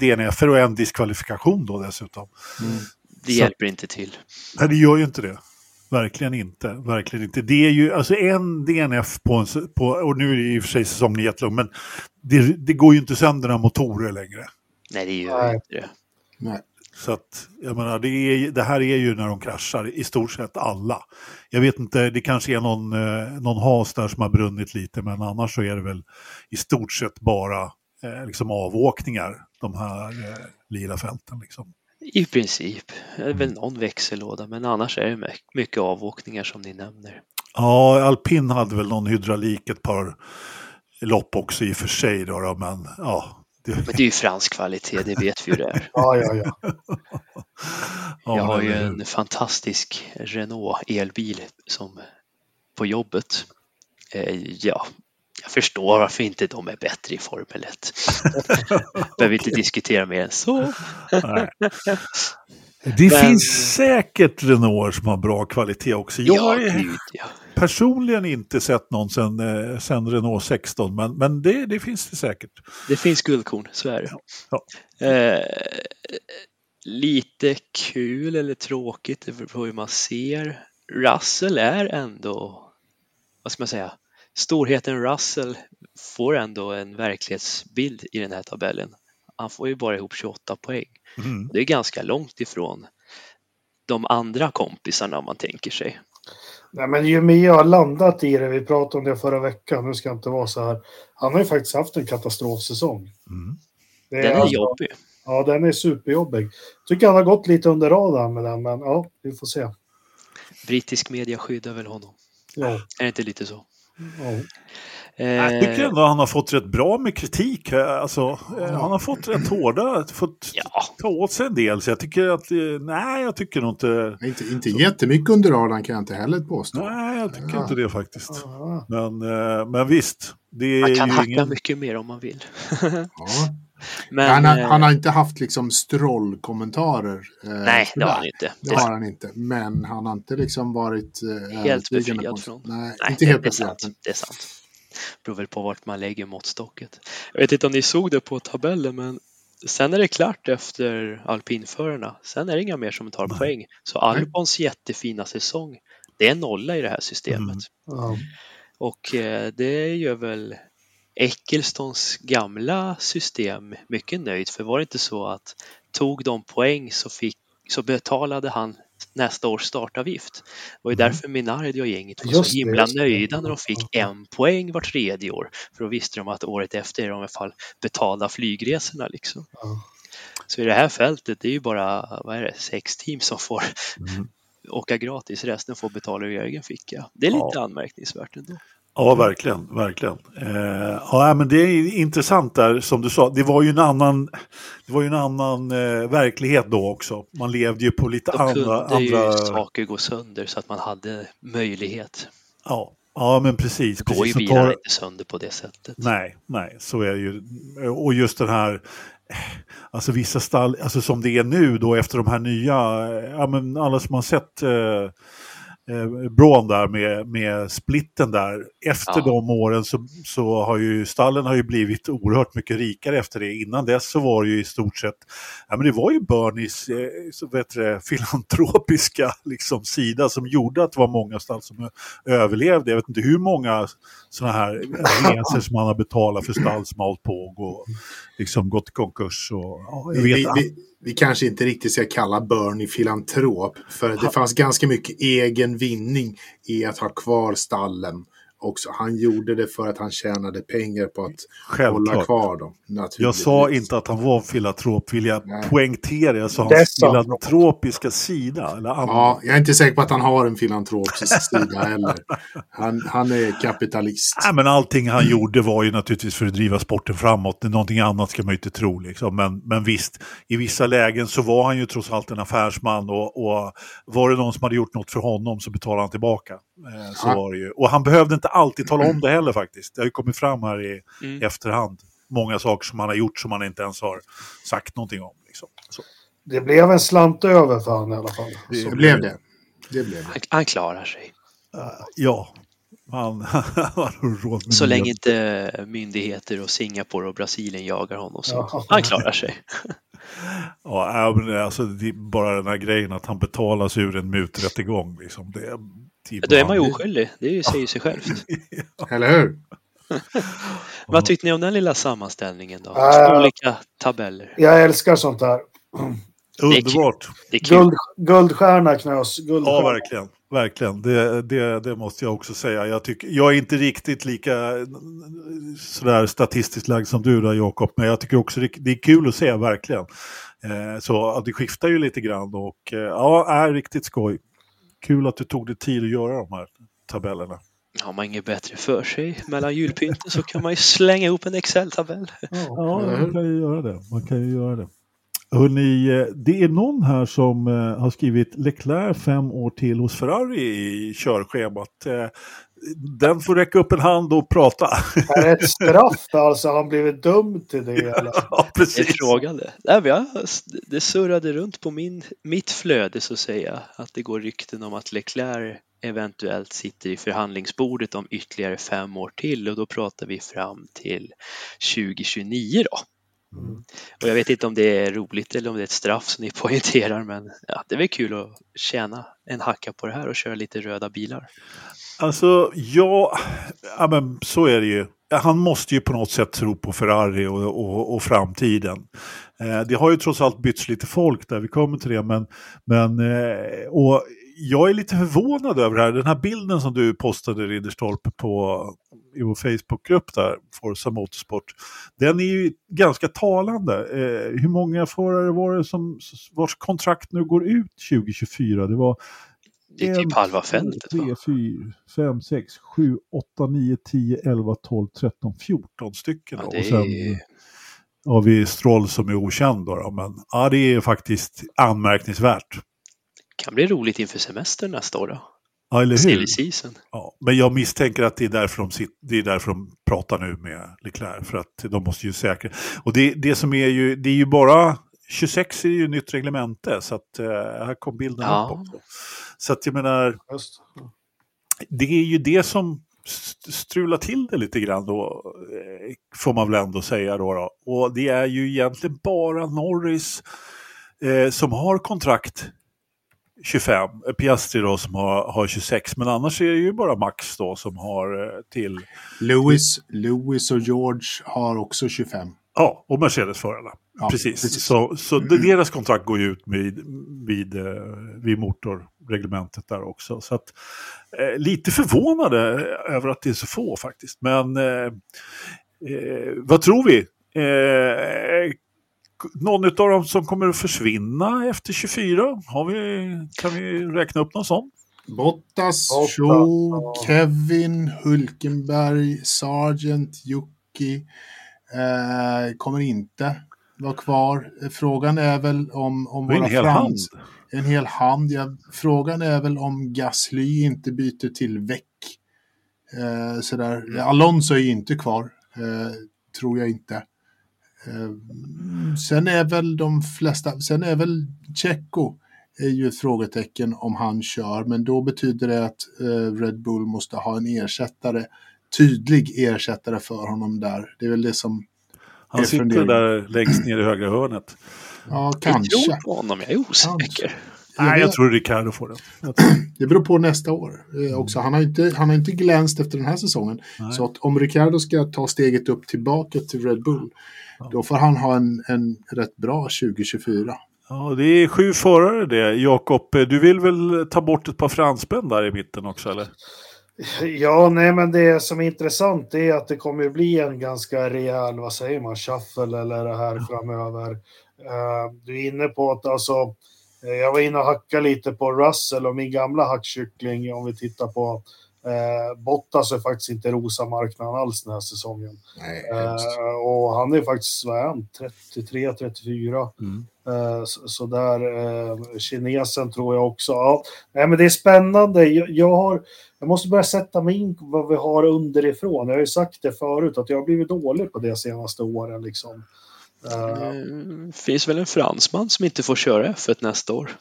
DNF och en diskvalifikation då dessutom. Det Så- hjälper inte till. Nej, det gör ju inte det. Verkligen inte. Verkligen inte. Det är ju alltså en DNF på en, på, och nu är det i och för sig säsongen jättelång, men det, det går ju inte sönder några motorer längre. Nej, det gör Nej. inte det. Nej. Så att, jag menar, det, är, det här är ju när de kraschar, i stort sett alla. Jag vet inte, det kanske är någon, eh, någon has där som har brunnit lite, men annars så är det väl i stort sett bara eh, liksom avåkningar, de här eh, lila fälten. Liksom. I princip. Det är väl någon växellåda, men annars är det my- mycket avåkningar som ni nämner. Ja, alpin hade väl någon hydraulik ett par lopp också i och för sig, då, då men ja. Men det är ju fransk kvalitet, det vet vi ju det är. *laughs* Ja, ja, ja. ja, Jag har ju en fantastisk Renault elbil som på jobbet. Eh, ja, jag förstår varför inte de är bättre i Formel 1. *laughs* Behöver inte diskutera mer än så. Det Men- finns säkert Renault som har bra kvalitet också. Jag Ja, har gud ja. personligen inte sett någon sen, eh, sen Renault 16, men, men det, det finns det säkert. Det finns guldkorn, så är det. Ja. Eh, lite kul eller tråkigt, det beror på hur man ser. Russell är ändå, vad ska man säga, storheten Russell får ändå en verklighetsbild i den här tabellen. Han får ju bara ihop 28 poäng. Mm. Det är ganska långt ifrån de andra kompisarna om man tänker sig. Nej, men ju mer jag har landat i det, vi pratade om det förra veckan, nu ska jag inte vara så här. Han har ju faktiskt haft en katastrofsäsong. Mm. Det Den är alltså- jobbig. Ja, den är superjobbig. Tycker han har gått lite under radarn med den, men ja, vi får se. Brittisk media skyddar väl honom. Ja, Är det inte lite så? Ja. Jag tycker ändå han har fått rätt bra med kritik. Alltså, eh, han har fått rätt hårda, fått Ja. ta åt sig en del. Så jag tycker att, eh, nej jag tycker nog inte, Inte, inte jättemycket under radarn kan jag inte heller påstå. nej jag tycker Ja. inte det faktiskt. Ja. Men, eh, men visst, det är man kan ju hacka ingen... mycket mer om man vill. *laughs* Ja. Men, han, har, eh, han har inte haft liksom strollkommentarer. eh, nej, det har han inte. Det Det, har han inte. Men han har inte liksom varit eh, Helt befriad på- från- Nej, nej, inte det, helt det är befriad. sant. Det är sant. beror väl på vart man lägger måttstocket. Jag vet inte om ni såg det på tabellen, men sen är det klart efter alpinförarna. Sen är det inga mer som tar Nej. poäng. Så Albons jättefina säsong, det är nolla i det här systemet. Mm. Ja. Och eh, det gör väl Ecclestons gamla system mycket nöjd. För var det inte så att tog de poäng så, fick, så betalade han nästa års startavgift. Det var ju Mm. därför Minardi och gänget var Just så himla det. nöjda när de fick Ja. en poäng var tredje år. För då visste de att året efter är de i alla fall betalda flygresorna. Liksom. Ja. Så i det här fältet, det är ju bara vad är det, sex team som får Mm. åka gratis. Resten får betala ur egen ficka. Det är lite anmärkningsvärt ändå. Ja, verkligen. verkligen. Eh, ja, men det är intressant där, som du sa. Det var ju en annan, det var ju en annan eh, verklighet då också. Man levde ju på lite Då andra... kunde ju andra saker gå sönder så att man hade möjlighet. ja, ja, men precis. Det går ju bilarna tar- inte sönder på det sättet. Nej, nej, så är det ju. Och just den här, alltså vissa stall, alltså som det är nu då efter de här nya, ja men alla som har sett eh, eh, Braun där med, med splitten där, efter Ja. de åren så, så har ju stallen har ju blivit oerhört mycket rikare efter det. Innan dess så var det ju i stort sett, ja men det var ju Bernies eh, så vet du, filantropiska liksom, sida som gjorde att det var många stall som överlevde. Jag vet inte hur många sådana här *laughs* resor som man har betalat för stall som har hållit på och gå, liksom gått i konkurs. Och, ja, Vi, vi, vi, vi kanske inte riktigt ska kalla Bernie filantrop. För det fanns ganska mycket egen vinning i att ha kvar stallen. Också. Han gjorde det för att han tjänade pengar på att hålla Självklart. kvar dem. Jag sa inte att han var filantrop, vill jag Nej. poängtera. Jag sa hans filantropiska sida. Eller andra. Ja, jag är inte säker på att han har en filantropisk sida heller. Han, han är kapitalist. Nej, men allting han gjorde var ju naturligtvis för att driva sporten framåt. Någonting annat ska man ju inte tro. Liksom. Men, men visst, i vissa lägen så var han ju trots allt en affärsman och, och var det någon som hade gjort något för honom så betalade han tillbaka. Eh, så Ja. var det ju. Och han behövde inte alltid tala om det heller faktiskt. Det har ju kommit fram här i Mm. efterhand. Många saker som han har gjort som han inte ens har sagt någonting om. Liksom. Så. Det blev en slant över för han i alla fall. Det- Så blev det. Det blev det. Han, han klarar sig. Ja, han, *laughs* Så länge inte myndigheter och Singapore och Brasilien jagar honom så Ja. han klarar sig. *laughs* Ja, men alltså, det är bara den här grejen att han betalas ur en muträttegång. Liksom. Det är, typ Då är man ju oskyldig. Det säger sig självt. *laughs* Eller hur? *laughs* Vad tyckte ni om den lilla sammanställningen då? Äh. Olika tabeller. Jag älskar sånt här. *clears throat* Underbart! Det är kul. Guld, guldstjärna knös. Guldstjärna. Ja, verkligen. Verkligen, det, det, det måste jag också säga. Jag, tycker, jag är inte riktigt lika sådär statistiskt lagd som du där Jakob, men jag tycker också det, det är kul att se, verkligen. Eh, så det skiftar ju lite grann och eh, ja, är riktigt skoj. Kul att du tog dig tid att göra de här tabellerna. Har man inget bättre för sig mellan julpynten så kan man ju slänga ihop en Excel-tabell. Ja, man kan ju göra det. Man kan ju göra det. Hörrni, eh, det är någon här som eh, har skrivit Leclerc fem år till hos Ferrari i körschemat. Den får räcka upp en hand och prata. *laughs* Är det ett straff alltså? Har han blivit dum till det? Eller? Ja, Det är precis. frågan det. Nej, det surrade runt på min, mitt flöde så att säga att det går rykten om att Leclerc eventuellt sitter i förhandlingsbordet om ytterligare fem år till och då pratar vi fram till 2029 då. Mm. Och jag vet inte om det är roligt eller om det är ett straff som ni *laughs* poängterar men ja, det är väl kul att tjäna en hacka på det här och köra lite röda bilar. Alltså, ja, ja men så är det ju. Han måste ju på något sätt tro på Ferrari och, och, och framtiden. Eh, det har ju trots allt bytts lite folk där, vi kommer till det. Men, men, eh, och jag är lite förvånad över det här. Den här bilden som du postade, Ridderstolpe, på, i vår Facebookgrupp där, Forza Motorsport. Den är ju ganska talande. Eh, hur många förare var det som, vars kontrakt nu går ut 2024? Det var det är typ halva fältet. 3, Va? 4, 5, 6, 7, 8, 9, 10, 11, 12, 13, 14 stycken. Ja, det Och sen har vi Stroll som är okänd. Då. Men ja, det är faktiskt anmärkningsvärt. kan bli roligt inför semestern nästa år då. Ja, eller hur? Ja, men jag misstänker att det är, därför de sitter, det är därför de pratar nu med Leclerc. För att de måste ju säkra. Och det, det som är ju, det är ju bara 26 är ju nytt reglemente. Så att eh, här kom bilden Ja. upp också. Så att jag menar, det är ju det som st- strular till det lite grann då, eh, får man väl ändå säga då. då. Och det är ju egentligen bara Norris eh, som har kontrakt 25, eh, Piastri då som har, har 26, men annars är det ju bara Max då som har eh, till, Lewis, Lewis och George har också 25. ja, och Mercedes-förarna. Ja, precis. precis. Så, så de- deras kontrakt går ju ut vid, vid, vid motorreglementet där också. Så att, eh, lite förvånade över att det är så få faktiskt. Men eh, eh, vad tror vi? Eh, någon av dem som kommer att försvinna efter 24? Har vi, kan vi räkna upp någon sån? Bottas, Shaw. Kevin, Hulkenberg, Sargent, Jocki eh, kommer inte vara kvar. Frågan är väl om, om är en våra hel hand. frans... En hel hand, ja. Frågan är väl om Gasly inte byter till väck. Eh, sådär. Mm. Alonso är inte kvar, eh, tror jag inte. Eh, sen är väl de flesta, sen är väl Checo är ju ett frågetecken om han kör, men då betyder det att eh, Red Bull måste ha en ersättare, tydlig ersättare för honom där. Det är väl det som, Han Jag sitter funderar. där längst ner i högra hörnet. ja Jag kanske. tror på honom, jag är osäker. Nej, jag tror Ricardo får den. Jag *clears throat* Det beror på nästa år eh, också. Han har inte, han har inte glänst efter den här säsongen. Nej. Så att om Ricardo ska ta steget upp tillbaka till Red Bull, Ja. då får han ha en, en rätt bra 2024. Ja, det är sju förare det. Jakob, du vill väl ta bort ett par fransmän där i mitten också, eller? Ja, nej, men det som är intressant är att det kommer bli en ganska rejäl, vad säger man, shuffle eller det här framöver. Eh, du är inne på att alltså, eh, jag var inne och hackade lite på Russell och min gamla hackkyckling om vi tittar på eh, Bottas är faktiskt inte rosa marknaden alls den här säsongen. Nej, Eh, och han är faktiskt, vad är han, 33, 34. Mm. Eh, Så, så där, eh, kinesen tror jag också. Ja, nej, men det är spännande. Jag, jag, har, jag måste börja sätta mig in vad vi har underifrån. Jag har ju sagt det förut att jag har blivit dålig på det senaste åren. Liksom. Eh, Mm, finns väl en fransman som inte får köra F1 nästa år.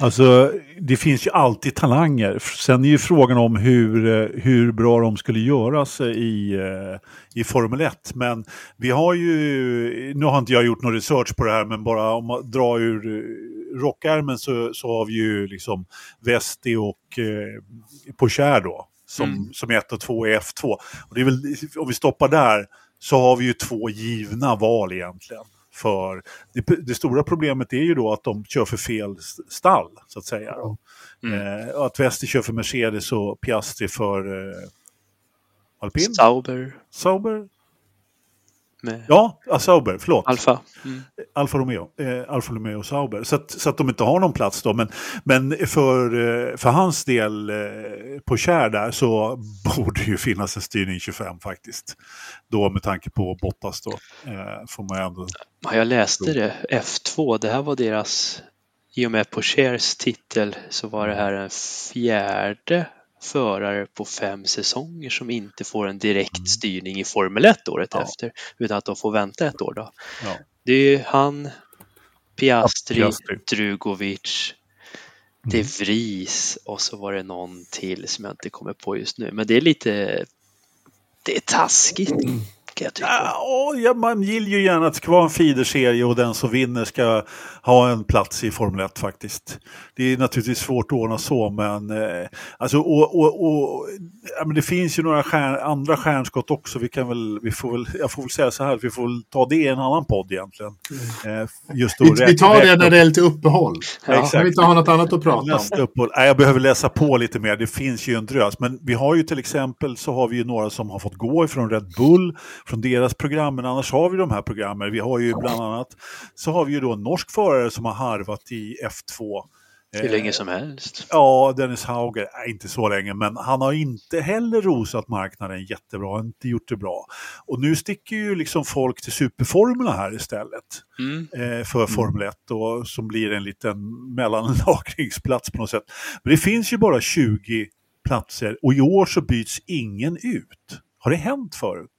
Alltså, det finns ju alltid talanger. Sen är ju frågan om hur, eh, hur bra de skulle göras i, eh, i Formel 1. Men vi har ju, nu har inte jag gjort någon research på det här, men bara om man drar ur eh, rockärmen så, så har vi ju liksom Vesti och eh, Pocher då. Som, Mm. som är ett och två i F2. Och det är väl, om vi stoppar där så har vi ju två givna val egentligen. För det, det stora problemet är ju då att de kör för fel stall, så att säga. Mm. Eh, att Wester kör för Mercedes och Piastri för eh, Alpin? Sauber Sauber? Med Ja, ah, Sauber, förlåt. Alfa. Mm. Alfa Romeo. Eh, Alfa Romeo och Sauber. Så att, så att de inte har någon plats då. Men, men för, eh, för hans del eh, på kär där så *laughs* borde ju finnas en styrning 25 faktiskt. Då med tanke på Bottas då. Eh, får man ändå... Ja, jag läste det, F2, det här var deras, i och med Pochers titel så var det här den fjärde förare på fem säsonger som inte får en direkt mm. styrning i Formel 1 året ja. efter utan att de får vänta ett år då. Ja. Det är han, Piastri, Piastri. Drugovic, De mm. Vries och så var det någon till som jag inte kommer på just nu. Men det är lite, det är taskigt. Kan jag tycka. Ja, man gillar ju gärna att det ska vara en feederserie och den som vinner ska ha en plats i Formel 1 faktiskt. Det är naturligtvis svårt att ordna så, men, eh, alltså, och, och, och ja, men det finns ju några stjärn, andra stjärnskott också. Vi kan väl, vi får väl, jag får väl säga så här, vi får väl ta det i en annan podd egentligen. Mm. Eh, just då, vi, vi tar det när det är lite uppehåll. Ja. Exakt. Vi inte har något annat att prata Nästa om. Uppehåll. Nej, jag behöver läsa på lite mer, det finns ju en drös. Men vi har ju till exempel så har vi ju några som har fått gå ifrån Red Bull, från deras program, men annars har vi de här programmen. Vi har ju bland annat, så har vi ju då en norsk förare som har harvat i F2. Hur länge som helst. Ja, Dennis Hauger, inte så länge, men han har inte heller rosat marknaden jättebra, inte gjort det bra. Och nu sticker ju liksom folk till superformerna här istället mm. eh, för mm. Formel 1 och, som blir en liten *laughs* mellanlagringsplats på något sätt. Men det finns ju bara 20 platser och i år så byts ingen ut. Har det hänt förut?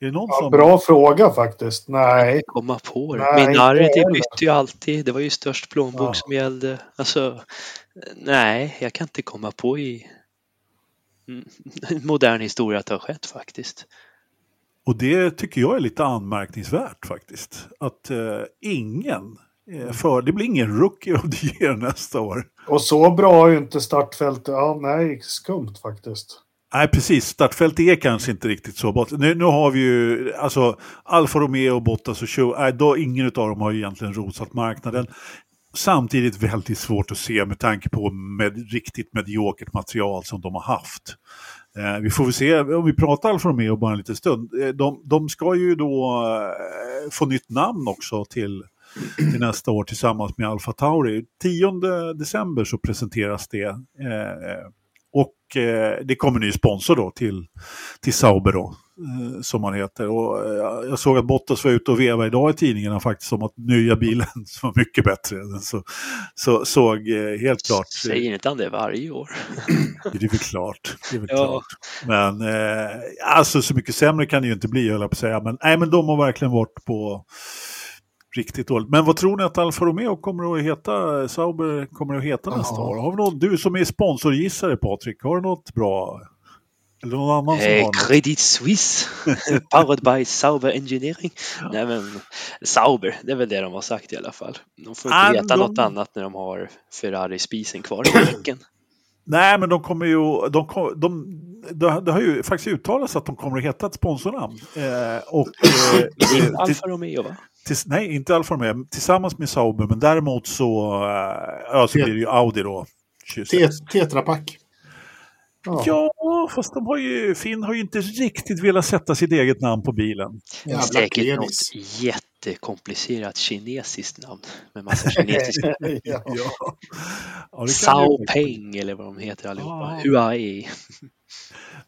Är det någon ja, som... Bra fråga faktiskt. Nej. Komma på det. Nej, Minardi bytte ju alltid. Det var ju störst plånbok ja. som gällde. Alltså, nej, jag kan inte komma på i *laughs* modern historia att det har skett faktiskt. Och det tycker jag är lite anmärkningsvärt faktiskt. Att eh, ingen eh, för det blir ingen rookie of the year *laughs* nästa år. Och så bra är ju inte startfältet. Ja, nej, skumt faktiskt. Nej, precis. Startfältet är kanske inte riktigt så bra. Nu, nu har vi ju, alltså Alfa Romeo, Bottas och Show, nej, då, ingen av dem har egentligen rosat marknaden. Samtidigt väldigt svårt att se med tanke på med riktigt mediokert material som de har haft. Eh, vi får väl se, om vi pratar Alfa Romeo bara en liten stund, eh, de, de ska ju då eh, få nytt namn också till, till nästa år tillsammans med Alfa Tauri. 10 december så presenteras det. Eh, Eh, och eh, det kommer ny sponsor då till, till Sauber då, eh, som han heter. Och, eh, jag såg att Bottas var ute och vevade idag i tidningarna faktiskt om att nya bilen *laughs* var mycket bättre. Så, så såg eh, helt klart... Säger inte han det varje år? det är väl klart. Det är väl *laughs* ja. klart. Men eh, alltså så mycket sämre kan det ju inte bli, höll jag på att säga. Men, nej, men de har verkligen varit på riktigt dåligt. Men vad tror ni att Alfa Romeo kommer att heta, Sauber kommer att heta nästa år? Har vi något, du som är sponsorgissare Patrik, har du något bra? Eller någon annan som eh, har Credit Suisse, *laughs* powered by Sauber Engineering. Nej men Sauber, det är väl det de har sagt i alla fall. De får inte And veta de... något annat när de har Ferrari-spisen kvar i räcken. Nej, men de kommer ju, de, de, de, det har ju faktiskt uttalats att de kommer att heta ett sponsornamn. Eh, och, eh, *sniffs* Alfa Romeo va? Tills, nej, inte Alfa Romeo, tillsammans med Sauber, men däremot så, äh, så blir det ju Audi då. Tetra Pak. Ja. ja, fast de har ju, Finn har ju inte riktigt velat sätta sitt eget namn på bilen. Jävla Säkert något jättekomplicerat kinesiskt namn med massa kinesiska. *laughs* ja. ja. Sao Peng eller vad de heter allihopa. Ja. Huawei.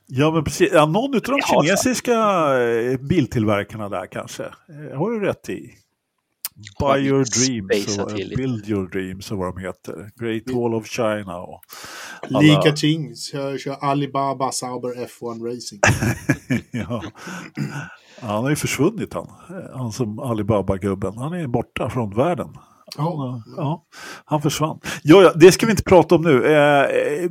Ja, men precis. Ja, någon av de kinesiska eh, biltillverkarna där kanske. Eh, har du rätt i. Buy your dreams och Build your dreams och vad de heter. Great Wall of China och alla... Lika Ching kör, kör Alibaba Sauber F1 Racing. *laughs* ja. Han har ju försvunnit han. Han som Alibaba-gubben. Han är borta från världen. Ja. Ja, han försvann. Ja, ja, det ska vi inte prata om nu. Eh, eh,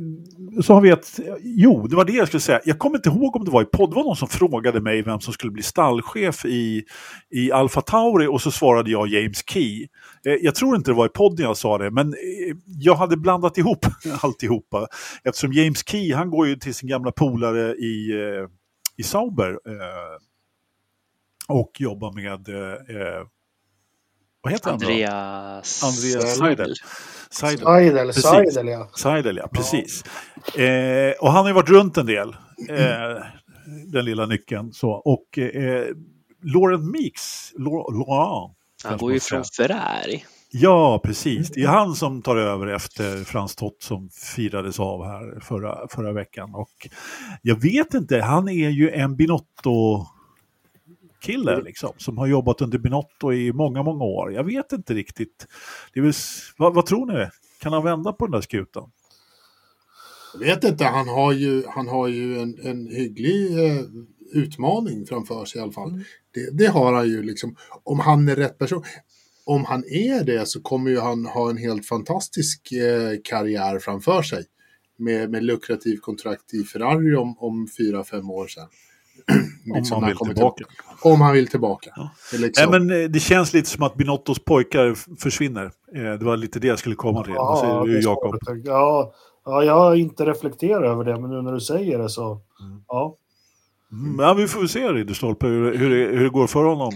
så har vi ett... Jo, det var det jag skulle säga. Jag kommer inte ihåg om det var i podd. Det var någon som frågade mig vem som skulle bli stallchef i, i Alfa Tauri och så svarade jag James Key. Eh, jag tror inte det var i podden jag sa det, men eh, jag hade blandat ihop *laughs* alltihopa. Eftersom James Key, han går ju till sin gamla polare i, eh, i Sauber eh, och jobbar med eh, eh, vad heter Andreas... han då? Andreas Seidel. Seidel, Seidel, Seidel ja. Seidel, ja, precis. Ja. Eh, och han har ju varit runt en del, eh, den lilla nyckeln. Så. Och eh, Laurent Meeks, Laurent, han går ju från Ferrari. Ja, precis. Det är han som tar över efter Frans Tott som firades av här förra, förra veckan. Och jag vet inte, han är ju en Binotto kille mm. liksom, som har jobbat under Binotto i många, många år. Jag vet inte riktigt. Väl, vad, vad, tror ni? Kan han vända på den där skutan? Jag vet inte, han har ju, han har ju en, en hygglig eh, utmaning framför sig i alla fall. Mm. Det, det, har han ju liksom, om han är rätt person. Om han är det så kommer ju han ha en helt fantastisk eh, karriär framför sig. Med, med lukrativ kontrakt i Ferrari om, om fyra, fem år sedan. Liksom om han vill tillbaka. Till, om han vill tillbaka. Ja. Liksom. Nej, men eh, det känns lite som att Binottos pojkar försvinner. Eh, det var lite det jag skulle komma till. Ja, säger du, Jakob? Ja, ja, jag har inte reflekterat över det, men nu när du säger det så, mm. ja. Mm, ja, vi får väl se Ridderstolpe hur, hur, hur det går för honom.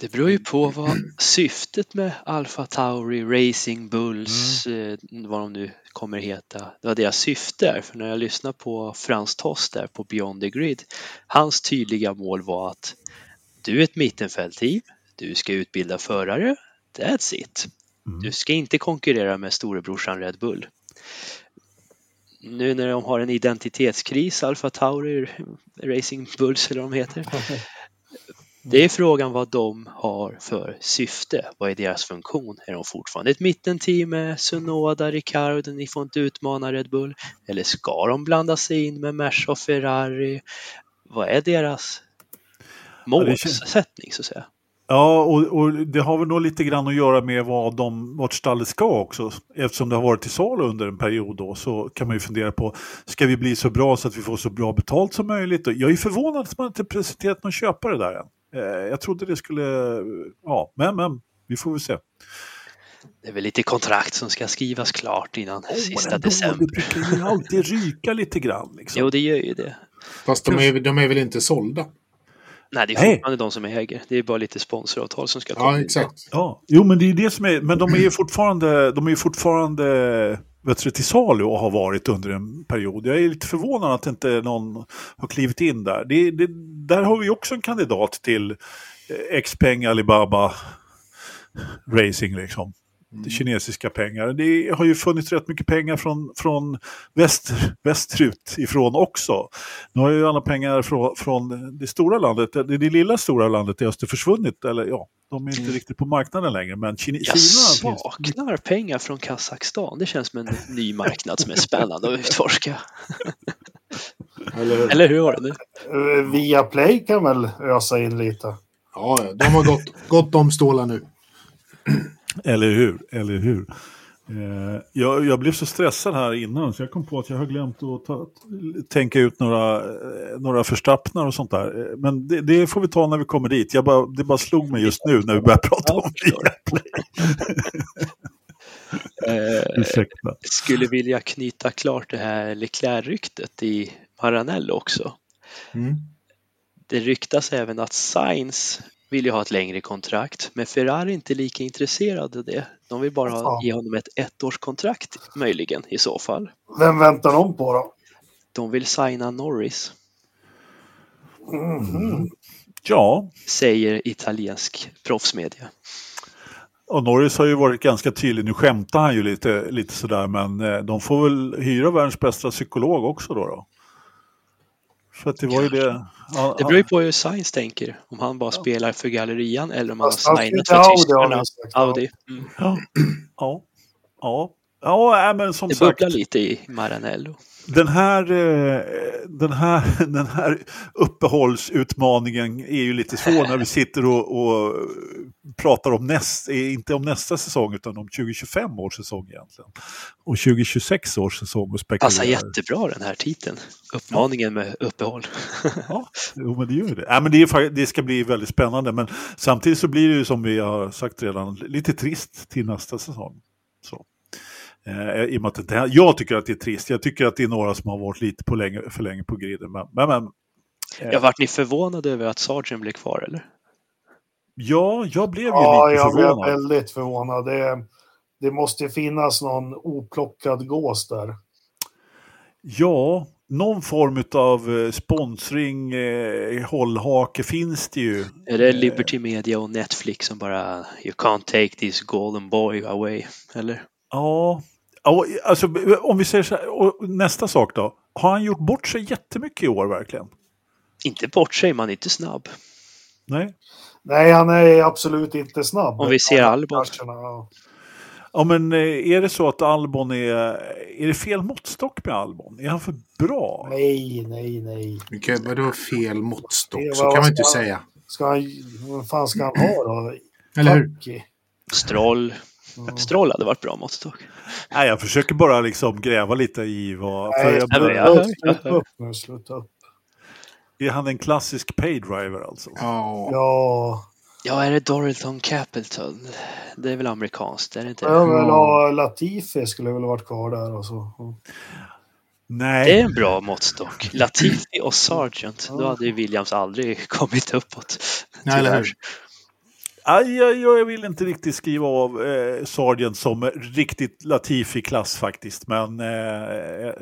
Det beror ju på vad syftet med Alfa Tauri, Racing Bulls, mm. eh, vad de nu kommer heta, vad deras syfte är. För när jag lyssnar på Frans Toss där på Beyond the Grid, hans tydliga mål var att du är ett mittenfältteam, du ska utbilda förare, that's it. Mm. Du ska inte konkurrera med storebrorsan Red Bull. Nu när de har en identitetskris, Alfa Tauri, Racing Bulls eller vad de heter, *laughs* Det är frågan vad de har för syfte. Vad är deras funktion? Är de fortfarande ett mittenteam med Sunoda, Ricardo, ni får inte utmana Red Bull? Eller ska de blanda sig in med Merca och Ferrari? Vad är deras målsättning så att säga? Ja, och, och, det har väl nog lite grann att göra med vad de, vart stallet ska också. Eftersom det har varit till salu under en period då så kan man ju fundera på, ska vi bli så bra så att vi får så bra betalt som möjligt? Jag är förvånad att man inte presenterat någon köpare där än. Eh, jag trodde det skulle, ja, men, men vi får väl se. Det är väl lite kontrakt som ska skrivas klart innan oh, sista december. Det brukar ju alltid ryka lite grann. Liksom. Jo, det gör ju det. Fast de är, de är väl inte sålda? Nej, det är fortfarande de som äger. Det är bara lite sponsoravtal som ska komma. Ja, exakt. Ja, jo, men det är det som är, men de är ju fortfarande, de är fortfarande vet du, till salu och har varit under en period. Jag är lite förvånad att inte någon har klivit in där. Det, det, där har vi också en kandidat till eh, Xpeng Alibaba Racing liksom. Mm. Kinesiska pengar. Det har ju funnits rätt mycket pengar från, från väster, västerut ifrån också. Nu har ju alla pengar från, från det stora landet, det, det lilla stora landet i öster försvunnit. Eller ja, de är inte mm. riktigt på marknaden längre. Men Kina, Jag Kina saknar pengar från Kazakstan. Det känns som en ny marknad som är spännande att utforska. Eller, Eller hur var det nu? Via Play kan väl ösa in lite. Ja, de har gått, gått om stålar nu. Eller hur, eller hur. Eh, jag, jag, blev så stressad här innan så jag kom på att jag har glömt att ta, tänka ut några, eh, några förstappnar och sånt där. Eh, men det, det, får vi ta när vi kommer dit. Jag bara, det bara slog mig just nu när vi började prata om Viaplay. *laughs* eh, skulle vilja knyta klart det här Leclerc-ryktet i Maranello också. Mm. Det ryktas även att Sainz vill ju ha ett längre kontrakt, men Ferrari är inte lika intresserade av det. De vill bara ha, ge honom ett ettårskontrakt möjligen i så fall. Vem väntar de på då? De vill signa Norris. Mm. Ja. Säger italiensk proffsmedia. Och Norris har ju varit ganska tydlig, nu skämtar han ju lite, lite sådär, men eh, de får väl hyra världens bästa psykolog också då. då. För att det var ju det. Ja, det beror ju på hur Science tänker. Om han bara ja. spelar för gallerian eller om han har signat för tyskarna. Audi. Mm. Ja. ja. Ja. Ja, men som det sagt. Det bubblar lite i Maranello den här, eh, den, här, *laughs* den här uppehållsutmaningen är ju lite svår när vi sitter och, och pratar om näst, inte om nästa säsong utan om 2025 års säsong egentligen. Och 2026 års säsong och spekulerar. Passar jättebra den här titeln, uppmaningen med uppehåll. ja, jo, men det gör det. Ja, men det, är, det ska bli väldigt spännande men samtidigt så blir det ju som vi har sagt redan lite trist till nästa säsong. Så. Eh, i och med att det, jag tycker att det är trist. Jag tycker att det är några som har varit lite på länge, för länge på griden. Men, men, men eh. Ja, vart ni förvånade över att Sargent blev kvar eller? Ja, jag blev ju ja, lite förvånad. Ja, jag blev väldigt förvånad. Det, det måste finnas någon oplockad gås där. Ja, någon form av eh, sponsring, eh, hållhake finns det ju. Är det Liberty Media och Netflix som bara You can't take this golden boy away, eller? Ja, alltså om vi säger så här, nästa sak då. Har han gjort bort sig jättemycket i år verkligen? Inte bort sig, man är inte snabb. Nej. Nej, han är absolut inte snabb. Om vi ser Albon. Ja, men eh, är det så att Albon är... Är det fel måttstock med Albon? Är han för bra? Nej, nej, nej. Okej, vadå fel måttstock? Så kan man inte säga. Ska han, vad fan ska han ha då? Eller hur? Stroll. Mm. Stroll hade varit bra måttstock. Nej, jag försöker bara liksom gräva lite i vad... För Nej, jag, jag jag sluta upp nu, sluta upp. är han en klassisk paydriver alltså? Ja. Ja, Ja, är det Doralton Capleton? Det är väl amerikanskt, är det inte? jag vill ha Latifi skulle väl ha varit kvar där och så. Mm. Nej. Det är en bra måttstock. Latifi och Sargent. Då hade ju Williams aldrig kommit uppåt. Nej, eller hur? Tyvärr. Aj, jag, jag vill inte riktigt skriva av eh, Sargent som riktigt Latifi-klass faktiskt. Men eh,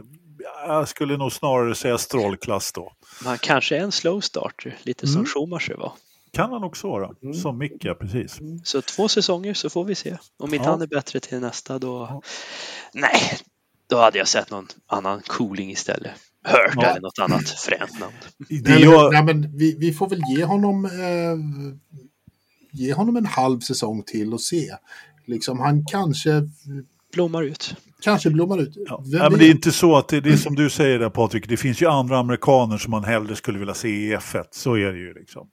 jag skulle nog snarare säga Stroll-klass då. Men han kanske är en slow starter, lite som Mm. Schumacher var. Kan han också vara. Mm. Som Mick, ja, precis. Så två säsonger så får vi se. Om inte Ja. han är bättre till nästa då... Ja. Nej, då hade jag sett någon annan cooling istället. Hurt Ja. eller något annat fränt namn. Det jag, nej, men vi, vi får väl ge honom, eh, ge honom en halv säsong till och se. Liksom, han kanske, Blommar ut. kanske blommar ut. ja. Nej, men det är inte så att det, det är som du säger där Patrik, det finns ju andra amerikaner som man hellre skulle vilja se i F1. Så är det ju liksom.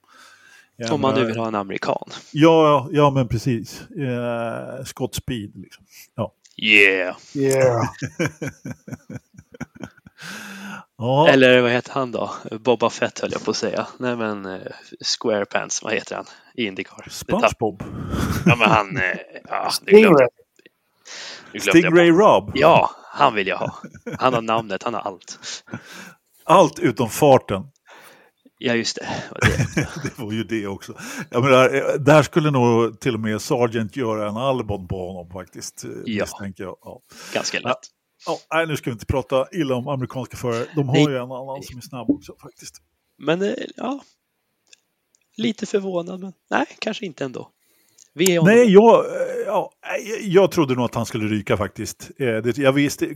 Ja, Om man nu vill ha en amerikan. Ja, ja men precis. Eh, Scott Speed. Liksom. Yeah! Yeah. *laughs* Ja, Eller vad heter han då? Boba Fett höll jag på att säga. Nej men eh, Squarepants, vad heter han? I Indycar. SpongeBob. Ja men han... eh, Ja, Stingray. Stingray. Rob. Ja, han vill jag ha. Han har namnet, han har allt. Allt utom farten. Ja, just det. Det. *laughs* det var ju det också. Jag menar, eh, där skulle nog till och med Sargent göra en Albon på honom faktiskt. eh, Ja. jag. Ja. Ganska lätt. Ja, nej, nu ska vi inte prata illa om amerikanska förare. De har Nej. ju en annan som är snabb också faktiskt. Men eh, ja, lite förvånad, men nej, kanske inte ändå. Vi är Nej, jag, eh, ja, jag trodde nog att han skulle ryka faktiskt. Eh, jag visste,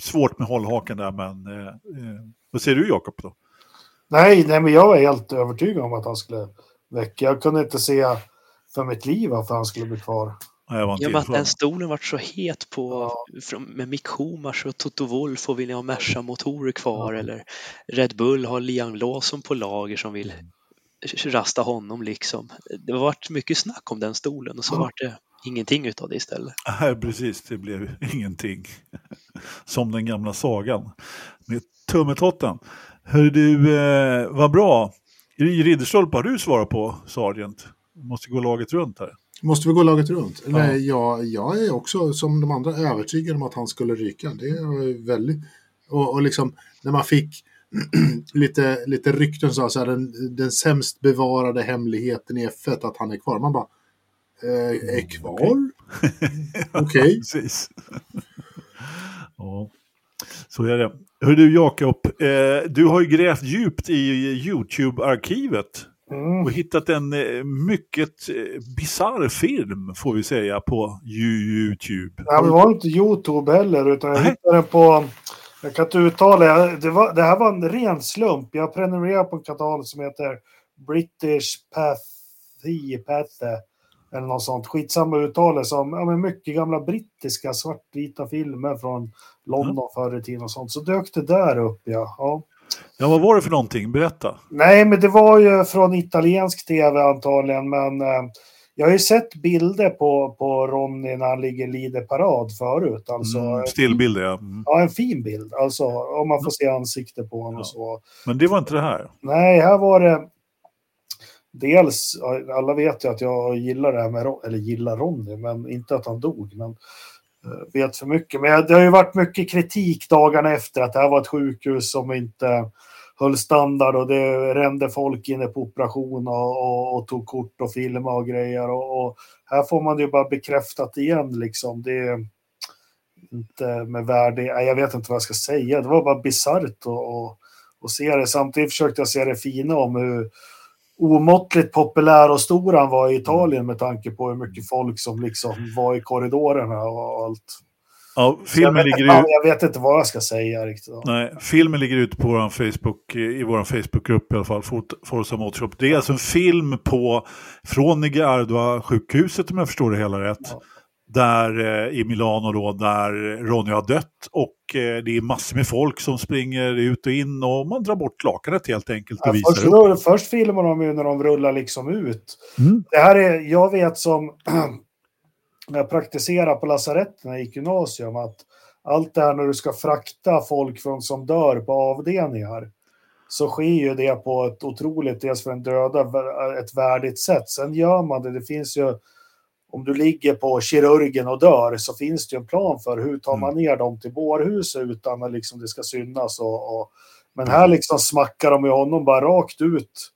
svårt med hållhaken där, men vad säger du Jakob då? Nej, nej, men jag var helt övertygad om att han skulle väcka. Jag kunde inte se för mitt liv varför han skulle bli kvar. Jag var inte I med att den stolen vart så het på med Mick Schumacher och Toto Wolff och vill ha Merca-motorer kvar eller Red Bull har Liam Lawson på lager som vill rasta honom liksom. Det har varit mycket snack om den stolen och så vart det ingenting utav det istället. *laughs* Nej, precis. Det blev ingenting. *laughs* Som den gamla sagan med tummetotten. Hör du, eh, vad bra. Ridderstolpe har du svarat på, Sargent. Måste gå laget runt här. Måste vi gå laget runt? Ja. Nej, jag, jag är också som de andra övertygad om att han skulle ryka. Det var väldigt... Och, och liksom när man fick *clears throat* lite, lite rykten så, här, den, den sämst bevarade hemligheten i F1 att han är kvar. Man bara, eh, är kvar? Okej. *laughs* Precis. ja, så är det. Hör du Jakob, eh, du har ju grävt djupt i YouTube-arkivet Mm. och hittat en eh, mycket eh, bisarr film, får vi säga, på YouTube. Nej, det var inte Youtube heller, utan jag Nej. hittade den på... Jag kan inte uttala det. Var, det här var en ren slump. Jag prenumererar på en kanal som heter British Pathy, eller något sånt. Skitsamma uttal som ja, men mycket gamla brittiska svartvita filmer från London förr i tiden och sånt. Så dök det där upp, ja. ja. Ja, vad var det för någonting? Berätta. Nej, men det var ju från italiensk tv antagligen, men eh, jag har ju sett bilder på, på Ronny när han ligger lider parad förut. Alltså, Mm, stillbilder, ja. Mm. Ja, en fin bild. Alltså, om man får se ansikte på honom och så. Men det var inte det här. Nej, här var det... Dels, alla vet ju att jag gillar det här med, eller gillar Ronny, men inte att han dog. Men Eh, vet för mycket. Men det har ju varit mycket kritik dagarna efter att det här var ett sjukhus som inte höll standard och det rände folk inne på operation och, och, och tog kort och filmade och grejer. Och, och här får man det ju bara bekräftat igen liksom. Det är inte med värde, jag vet inte vad jag ska säga. Det var bara bisarrt att och se det. Samtidigt försökte jag se det fina om hur omåttligt populär och stor han var i Italien med tanke på hur mycket folk som liksom var i korridorerna och allt. Ja, Så jag, filmen vet, ligger ut... jag vet inte vad jag ska säga riktigt. Nej, filmen ligger ute på vår Facebook, i vår Facebookgrupp i alla fall, Forza Motorshop. Det är alltså en film på, från Nicaragua sjukhuset om jag förstår det hela rätt. Ja. Där eh, i Milano då, där Ronny har dött och eh, det är massor med folk som springer ut och in och man drar bort lakanet helt enkelt och Ja, visar först, upp. då, först filmar de ju när de rullar liksom ut. Mm. Det här är, jag vet som *clears throat* när jag praktiserar på lasaretten i gymnasium att allt det här när du ska frakta folk från, som dör på avdelningar så sker ju det på ett otroligt, dels för den döda, ett värdigt sätt. Sen gör man det, det finns ju, om du ligger på kirurgen och dör så finns det ju en plan för hur tar man ner dem till bårhuset utan att liksom det ska synas. Och, och, men här liksom smackar de ju honom bara rakt ut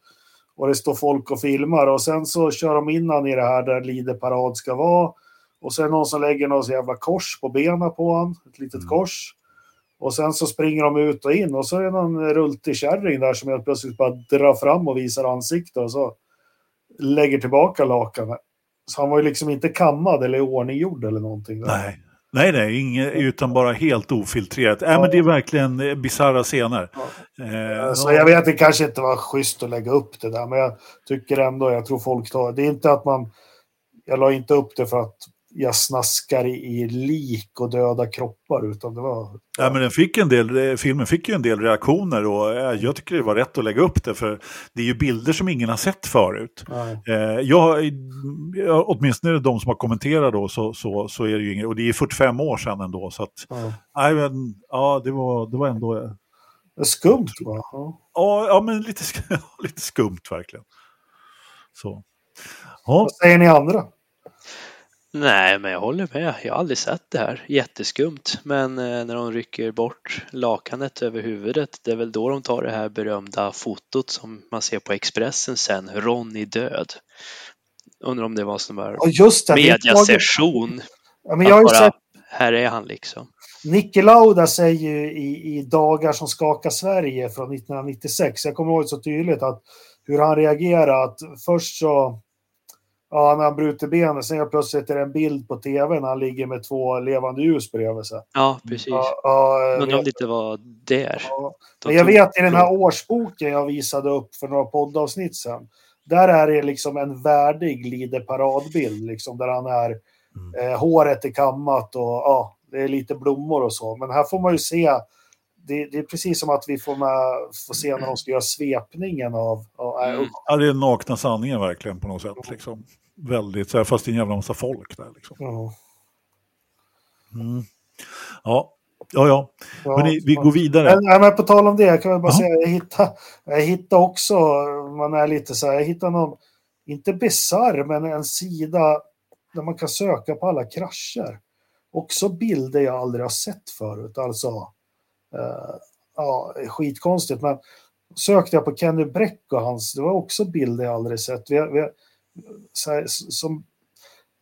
och det står folk och filmar och sen så kör de in han i det här där lideparad ska vara och sen någon som lägger någon så jävla kors på benen på han, ett litet Mm. kors. Och sen så springer de ut och in och så är det någon rultig kärring där som helt plötsligt bara drar fram och visar ansikte och så lägger tillbaka lakanet. Så han var ju liksom inte kammad eller ordninggjord eller någonting. där. Nej. Nej, nej, inget, utan bara helt ofiltrerat. Nej, men det är verkligen eh, bisarra scener. Eh, Så jag vet det kanske inte var schysst att lägga upp det där, men jag tycker ändå, jag tror folk tar, det är inte att man, jag la inte upp det för att jag snaskar i, i lik och döda kroppar, utan det var... Ja, men den fick en del, eh, filmen fick ju en del reaktioner och eh, jag tycker det var rätt att lägga upp det för det är ju bilder som ingen har sett förut. Nej. Eh, jag, åtminstone de som har kommenterat då så, så, så är det ju inget, och det är 45 år sedan ändå så att, Ja. men, ja det var, det var ändå, Det skumt va? Ja. ja, ja men lite, *laughs* lite skumt verkligen. Så. Ja, Vad säger ni andra? Nej, men jag håller med. Jag har aldrig sett det här. Jätteskumt. Men eh, när de rycker bort lakanet över huvudet, det är väl då de tar det här berömda fotot som man ser på Expressen sen, Ronny död. Undrar om det var sån där Ja, just det. mediasession. Ja, men jag har ju bara, sett här är han liksom. Nicke Lauda säger ju i, i Dagar som skakar Sverige från 1996, jag kommer ihåg så tydligt att hur han reagerar att först så, ja när han bryter benet, sen helt plötsligt är det en bild på tv när han ligger med två levande ljus bredvid sig. Ja, precis. Ja, ja, jag Undrar om det inte var där. Ja. Men jag vet i den här årsboken jag visade upp för några poddavsnitt sedan, där är det liksom en värdig Lide paradbild, liksom, där han är, eh, håret är kammat och ja, det är lite blommor och så. Men här får man ju se, det, det är precis som att vi får, med, får se när de ska göra svepningen av, av Mm. ja, det är nakna sanningen verkligen på något sätt. Liksom. Väldigt, så här, fast det är en jävla massa folk där. Liksom. ja. Mm. Ja, ja, ja. Ja, Men vi går vidare. Men, nej, men på tal om det, jag kan väl bara Ja. säga, jag hittade, jag hittade också, man är lite så här, jag hittade någon, inte bisarr, men en sida där man kan söka på alla krascher. Också bilder jag aldrig har sett förut, alltså, Eh, ja, skitkonstigt, men sökte jag på Kenny Bräck och hans, det var också bilder jag aldrig sett. Vi, vi, så här, som,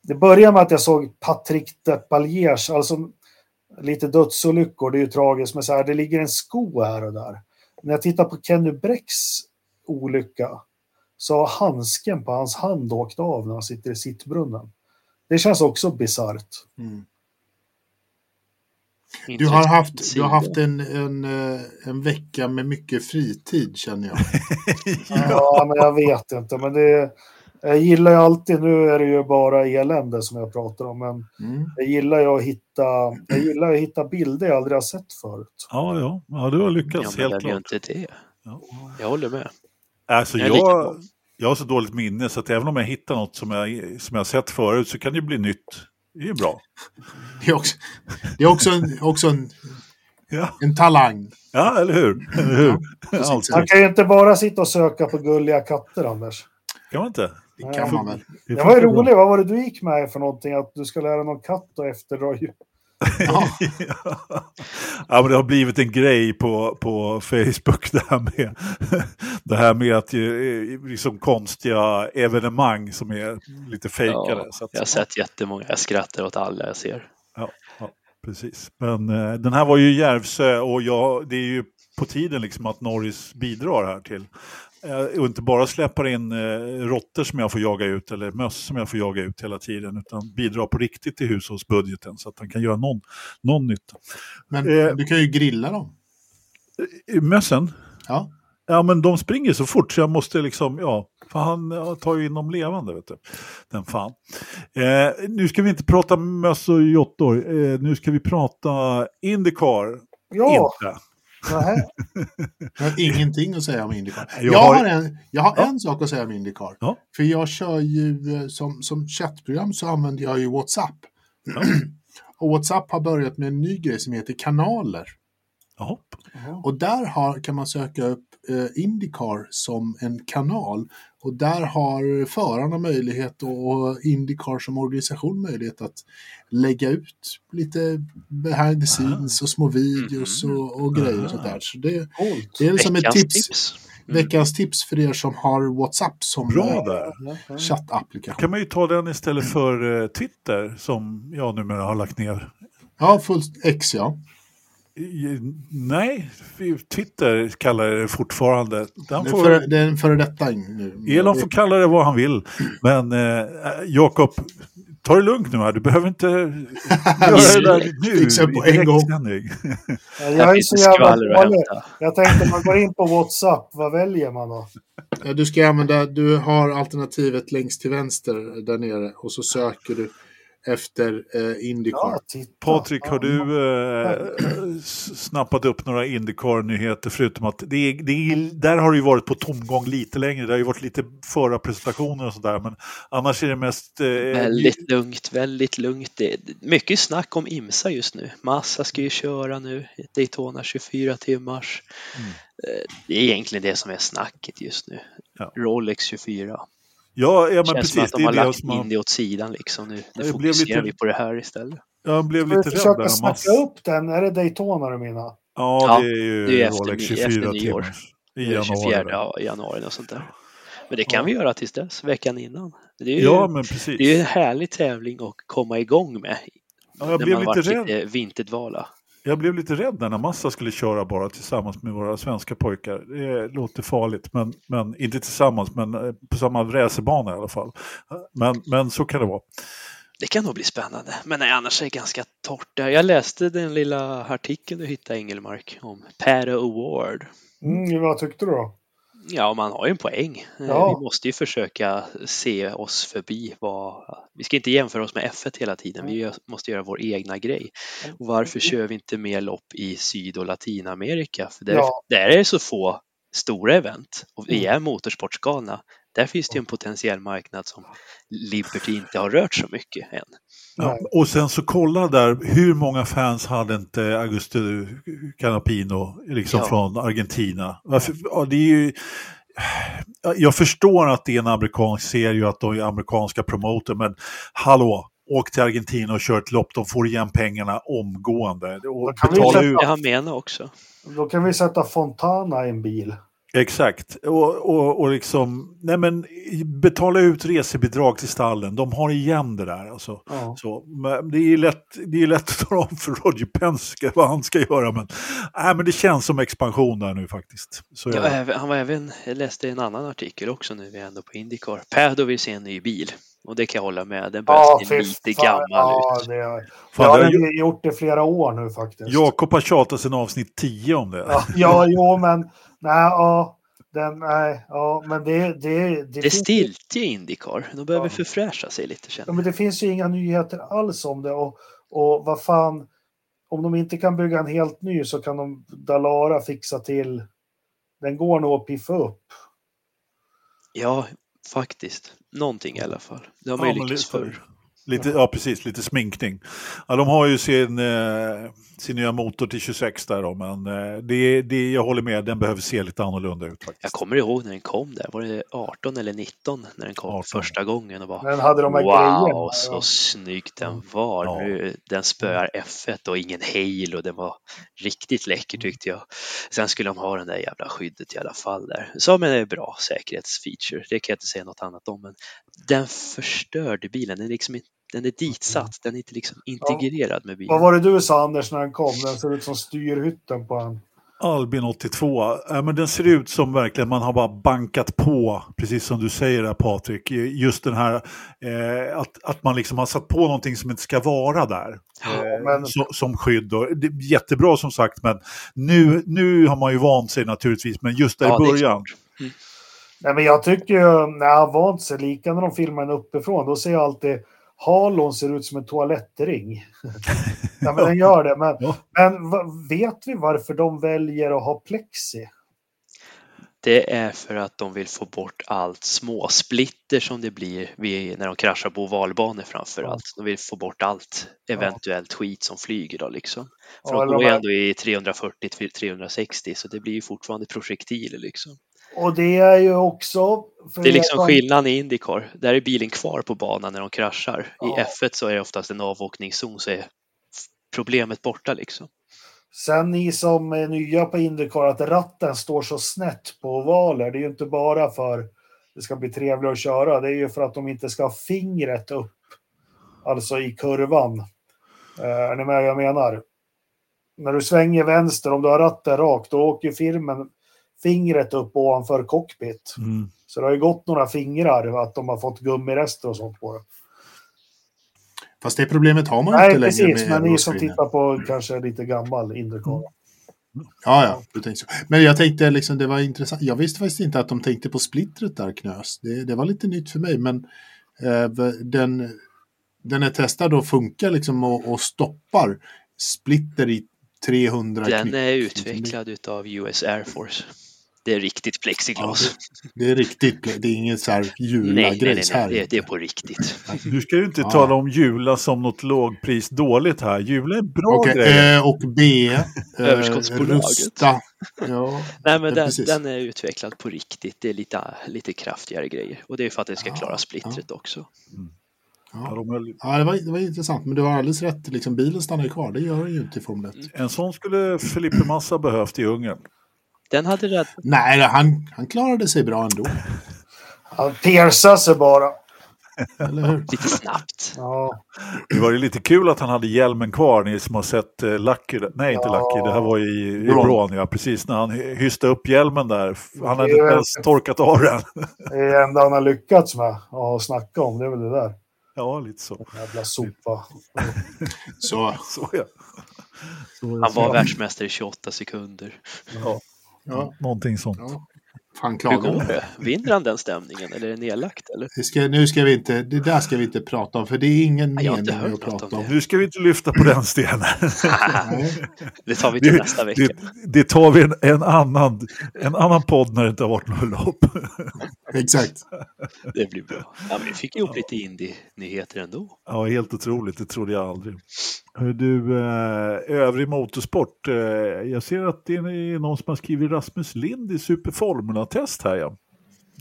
det började med att jag såg Patrick Depaliers, alltså lite dödsolyckor, det är ju tragiskt, men så här, det ligger en sko här och där. När jag tittar på Kenny Bräcks olycka så har handsken på hans hand åkt av när han sitter i sittbrunnen. Det känns också bisarrt. Mm. Du har haft, du har haft en, en, eh, en vecka med mycket fritid känner jag. *laughs* Ja, men jag vet inte. Men det, jag gillar ju alltid, nu är det ju bara elände som jag pratar om, men Mm. jag gillar ju att hitta, jag gillar att hitta bilder jag aldrig har sett förut. Ja, ja, ja du har Ja, lyckats men helt klart. inte det? Ja. Jag håller med. Alltså, Jag jag, jag har så dåligt minne så att även om jag hittar något som jag, som jag har sett förut så kan det ju bli nytt. Det är bra. Det är också, det är också, en, också en, Ja, en talang. ja eller hur? Eller hur? sätt. Man kan ju inte bara sitta och söka på gulliga katter, Anders. Kan man inte? Det kan man väl. Det var ju roligt, vad var det du gick med för någonting? Att du ska lära någon katt att efterdra djur. Ja, *laughs* ja, men det har blivit en grej på, på Facebook det här med, *laughs* det här med att eh, liksom konstiga evenemang som är lite fejkade. Ja, så att, jag har sett jättemånga. Jag skrattar åt alla jag ser. Ja, ja, precis. Men eh, den här var ju Järvsö och jag, det är ju på tiden liksom att Norris bidrar här till. Eh, och inte bara släpper in eh, råttor som jag får jaga ut eller möss som jag får jaga ut hela tiden utan bidrar på riktigt till hushållsbudgeten så att han kan göra någon, någon nytta. men Eh. du kan ju grilla dem. Mössen? Ja. Ja men de springer så fort så jag måste liksom, ja, För han tar ju in de levande, vet du. Den fan. Eh, nu ska vi inte prata möss och jottor. Eh, nu ska vi prata Indycar. Ja. Inte. *laughs* Jag har ingenting att säga om Indycar. Jag Jag, har- en, jag har Ja. en sak att säga om Indycar. Ja. För jag kör ju eh, som, som chattprogram så använder jag ju WhatsApp. Ja. *clears throat* Och WhatsApp har börjat med en ny grej som heter kanaler. Och där har, kan man söka upp eh, Indycar som en kanal. Och där har förarna möjlighet och, Indycar som organisation möjlighet att lägga ut lite behind the scenes och små videos och, och grejer och sånt där. Så det, det är som ett tips. tips. Mm. Veckans tips för er som har WhatsApp som eh, chattapplikation. kan man ju ta den istället för eh, Twitter som jag numera har lagt ner. Ja, fullt X ja. Nej, Twitter kallar det fortfarande. Den Det är, får, för, det är en före detta nu. Elon får kalla det vad han vill. Men eh, Jakob, ta det lugnt nu här. Du behöver inte *laughs* göra det där nu. På i en gång. Jag är så jävla hämta. Jag tänkte man går in på WhatsApp, vad väljer man då? Ja, Du ska använda, du har alternativet längst till vänster där nere och så söker du efter eh, Indycar. Ja. Patrik, har du eh, snappat upp några Indycar-nyheter förutom att det är, det är, där har det ju varit på tomgång lite längre. Det har ju varit lite förarpresentationer och sådär. Men annars är det mest... Eh, Väldigt lugnt, väldigt lugnt. Det mycket snack om IMSA just nu. Massa ska ju köra nu, Daytona 24 timmars. Mm. Eh, Det är egentligen det som är snacket just nu. Ja. Rolex 24. Ja, ja men Känns som precis. att de har det lagt som man, Indy åt sidan liksom nu. Nu blev fokuserar lite- vi på det här istället. jag blev Ska lite rädd försöka där. snacka Massa, upp den? Är det Daytona du menar? ja, Ja, det är ju det är efter Rolex ny- 24 efter nyår. timmars. I 24 januari. ja, januari och sånt där. Men det kan Ja. vi göra tills dess, veckan innan. Det är ju, Ja, men precis. det är ju en härlig tävling att komma igång med. Ja, jag när blev man lite varit rädd. lite vinterdvala. Jag blev lite rädd när Massa skulle köra bara tillsammans med våra svenska pojkar. Det låter farligt, men, men inte tillsammans, men eh, på samma racerbana i alla fall. Men, men så kan det vara. Det kan nog bli spännande, men nej, annars är det ganska torrt. Jag läste den lilla artikeln du hittade Engelmark om Padda Award. Mm, vad tyckte du då? Ja, man har ju en poäng. Eh, Ja. Vi måste ju försöka se oss förbi vad... Vi ska inte jämföra oss med F1 hela tiden, vi måste göra vår egna grej. Och varför kör vi inte mer lopp i Syd och Latinamerika? För där, Ja. där är det så få stora event och vi Mm. är motorsportsgalna. Där finns det ju en potentiell marknad som Liberty inte har rört så mycket än. Ja, och sen så kolla där, hur många fans hade inte Augusto Canapino liksom Ja. från Argentina? Varför, ja, det är ju, jag förstår att det är en amerikansk serie och att de är amerikanska promoter, men hallå, åk till Argentina och kör ett lopp, de får igen pengarna omgående. Och kan vi betala sätta- ut, han menar också. Då kan vi sätta Fontana i en bil. Exakt, och, och, och liksom, nej men betala ut resebidrag till stallen, de har igen det där. Alltså. Ja. Så, men det är ju lätt, det är lätt att tala om för Roger Penske *laughs* vad han ska göra, men, nej, men det känns som expansion där nu faktiskt. Så Ja, jag, han var även, jag läste en annan artikel också nu, vi är ändå på Indycar. Pado vill se en ny bil. Och det kan jag hålla med, den börjar Ja, se lite fan. gammal ja, ut. Det Fan, det har det ju gjort i flera år nu faktiskt. Jakob har tjatat sedan avsnitt 10 om det. Ja, ja, jo, men nej, ja, den, nej, ja, men det, det, det, Det stiltje i Indycar, de behöver Ja. förfräscha sig lite känner ja, men det finns ju inga nyheter alls om det och, och vad fan, om de inte kan bygga en helt ny så kan de Dalara fixa till, den går nog att piffa upp. Ja, faktiskt. Någonting i alla fall. Det har man Ja, ju lyckats förr. Lite, ja, precis. Lite sminkning. Ja, de har ju sin, eh, sin nya motor till 26 där då, men eh, det, det, jag håller med, den behöver se lite annorlunda ut faktiskt. Jag kommer ihåg när den kom där, var det 18 eller 19 när den kom 18. första gången och bara Den hade de här Wow, grejerna. så ja. snygg den var. Ja. Nu, den spöar F1 och ingen hail och den var riktigt läcker tyckte jag. Sen skulle de ha den där jävla skyddet i alla fall där. Som en bra säkerhetsfeature, det kan jag inte säga något annat om. Men den förstörde bilen, den är, liksom, inte- den är ditsatt, den är inte liksom integrerad med bilen. Vad var det du sa Anders när den kom? Den ser ut som styrhytten på en. Albin 82, ja, men den ser ut som verkligen man har bara bankat på, precis som du säger där Patrik, just den här eh, att, att man liksom har satt på någonting som inte ska vara där. Eh, men- så, som skydd. Och, det är jättebra som sagt, men nu, nu har man ju vant sig naturligtvis, men just där Ja, i början. Mm. Nej, men jag tycker ju, när han vant sig, lika när de filmar den uppifrån, då ser jag alltid halon ser ut som en toalettring. *laughs* ja, men den gör det. Men, Ja. men vet vi varför de väljer att ha plexi? Det är för att de vill få bort allt småsplitter som det blir vid, när de kraschar på ovalbanor framför Ja. allt. De vill få bort allt eventuellt skit som flyger då liksom. För Ja, de går ju ändå i 340 till 360 så det blir ju fortfarande projektiler liksom. Och det är ju också... Det är liksom de- skillnaden i Indycar. Där är bilen kvar på banan när de kraschar. Ja. I F1 så är det oftast en avåkningszon så är problemet borta liksom. Sen ni som är nya på Indycar, att ratten står så snett på ovaler, det är ju inte bara för det ska bli trevligare att köra, det är ju för att de inte ska ha fingret upp, alltså i kurvan. Eh, är ni med vad jag menar? När du svänger vänster, om du har ratten rakt, då åker ju filmen fingret upp ovanför cockpit. Mm. Så det har ju gått några fingrar, att de har fått gummirester och sånt på det. Fast det problemet har man ju Nej, inte längre precis, med men ni som tittar på kanske lite gammal Indycar. Ja, ja, du tänkte så. Men jag tänkte liksom, det var intressant. Jag visste faktiskt inte att de tänkte på splittret där, Knös. Det, det var lite nytt för mig, men eh, den, den är testad och funkar liksom och, och stoppar splitter i 300 Den knyck. är utvecklad utav US Air Force. Det är riktigt plexiglas. Det är riktigt, det är inget så här nej, nej, nej, jula-grejs nej. här. Det, det är på riktigt. Du ska ju inte Ja. tala om Jula som något lågpris dåligt här. Jula är bra Okej, grejer. eh, och B. eh, *laughs* Överskottsbolaget. Rusta. Ja, Nej, men Ja, den, den är utvecklad på riktigt. Det är lite, lite kraftigare grejer. Och det är för att det ska Ja, klara splittret också. Ja, ja. ja det, var, det var intressant, men du har alldeles rätt. Liksom, bilen stannar ju kvar, det gör den ju inte i Formel 1. En sån skulle Felipe Massa behövt i Ungern. Den hade rädd... Nej, han, han klarade sig bra ändå. Han persar sig bara. Lite snabbt. Ja. Det var ju lite kul att han hade hjälmen kvar, ni som har sett uh, Lucky. Nej, inte Ja. Lucky, det här var i, i. Braun, ja. Precis när han hy- hyste upp hjälmen där. Han hade inte ens torkat av den. *laughs* Det är det enda han har lyckats med att snacka om, det är väl det där. Ja, lite så. Jävla sopa. Så, Så ja. Så, Han var världsmästare i 28 sekunder. Ja, ja. någonting sånt. ja. Han Hur går det? Vinner han den stämningen eller är det nedlagt? Eller? Det ska, nu ska vi inte, det där ska vi inte prata om, för det är ingen Nej, mening att prata om om. Nu ska vi inte lyfta på den stenen. *laughs* Det tar vi till Det, nästa vecka. det, det tar vi en, en, annan, en annan podd när det inte har varit något lopp. Exakt. *laughs* Det blir bra. Ja, men vi fick ihop lite indie-nyheter ändå. Ja, helt otroligt. Det trodde jag aldrig. Hör Du, eh, övrig motorsport. Eh, jag ser att det är någon som har skrivit Rasmus Lind i Superformula-test här. Ja.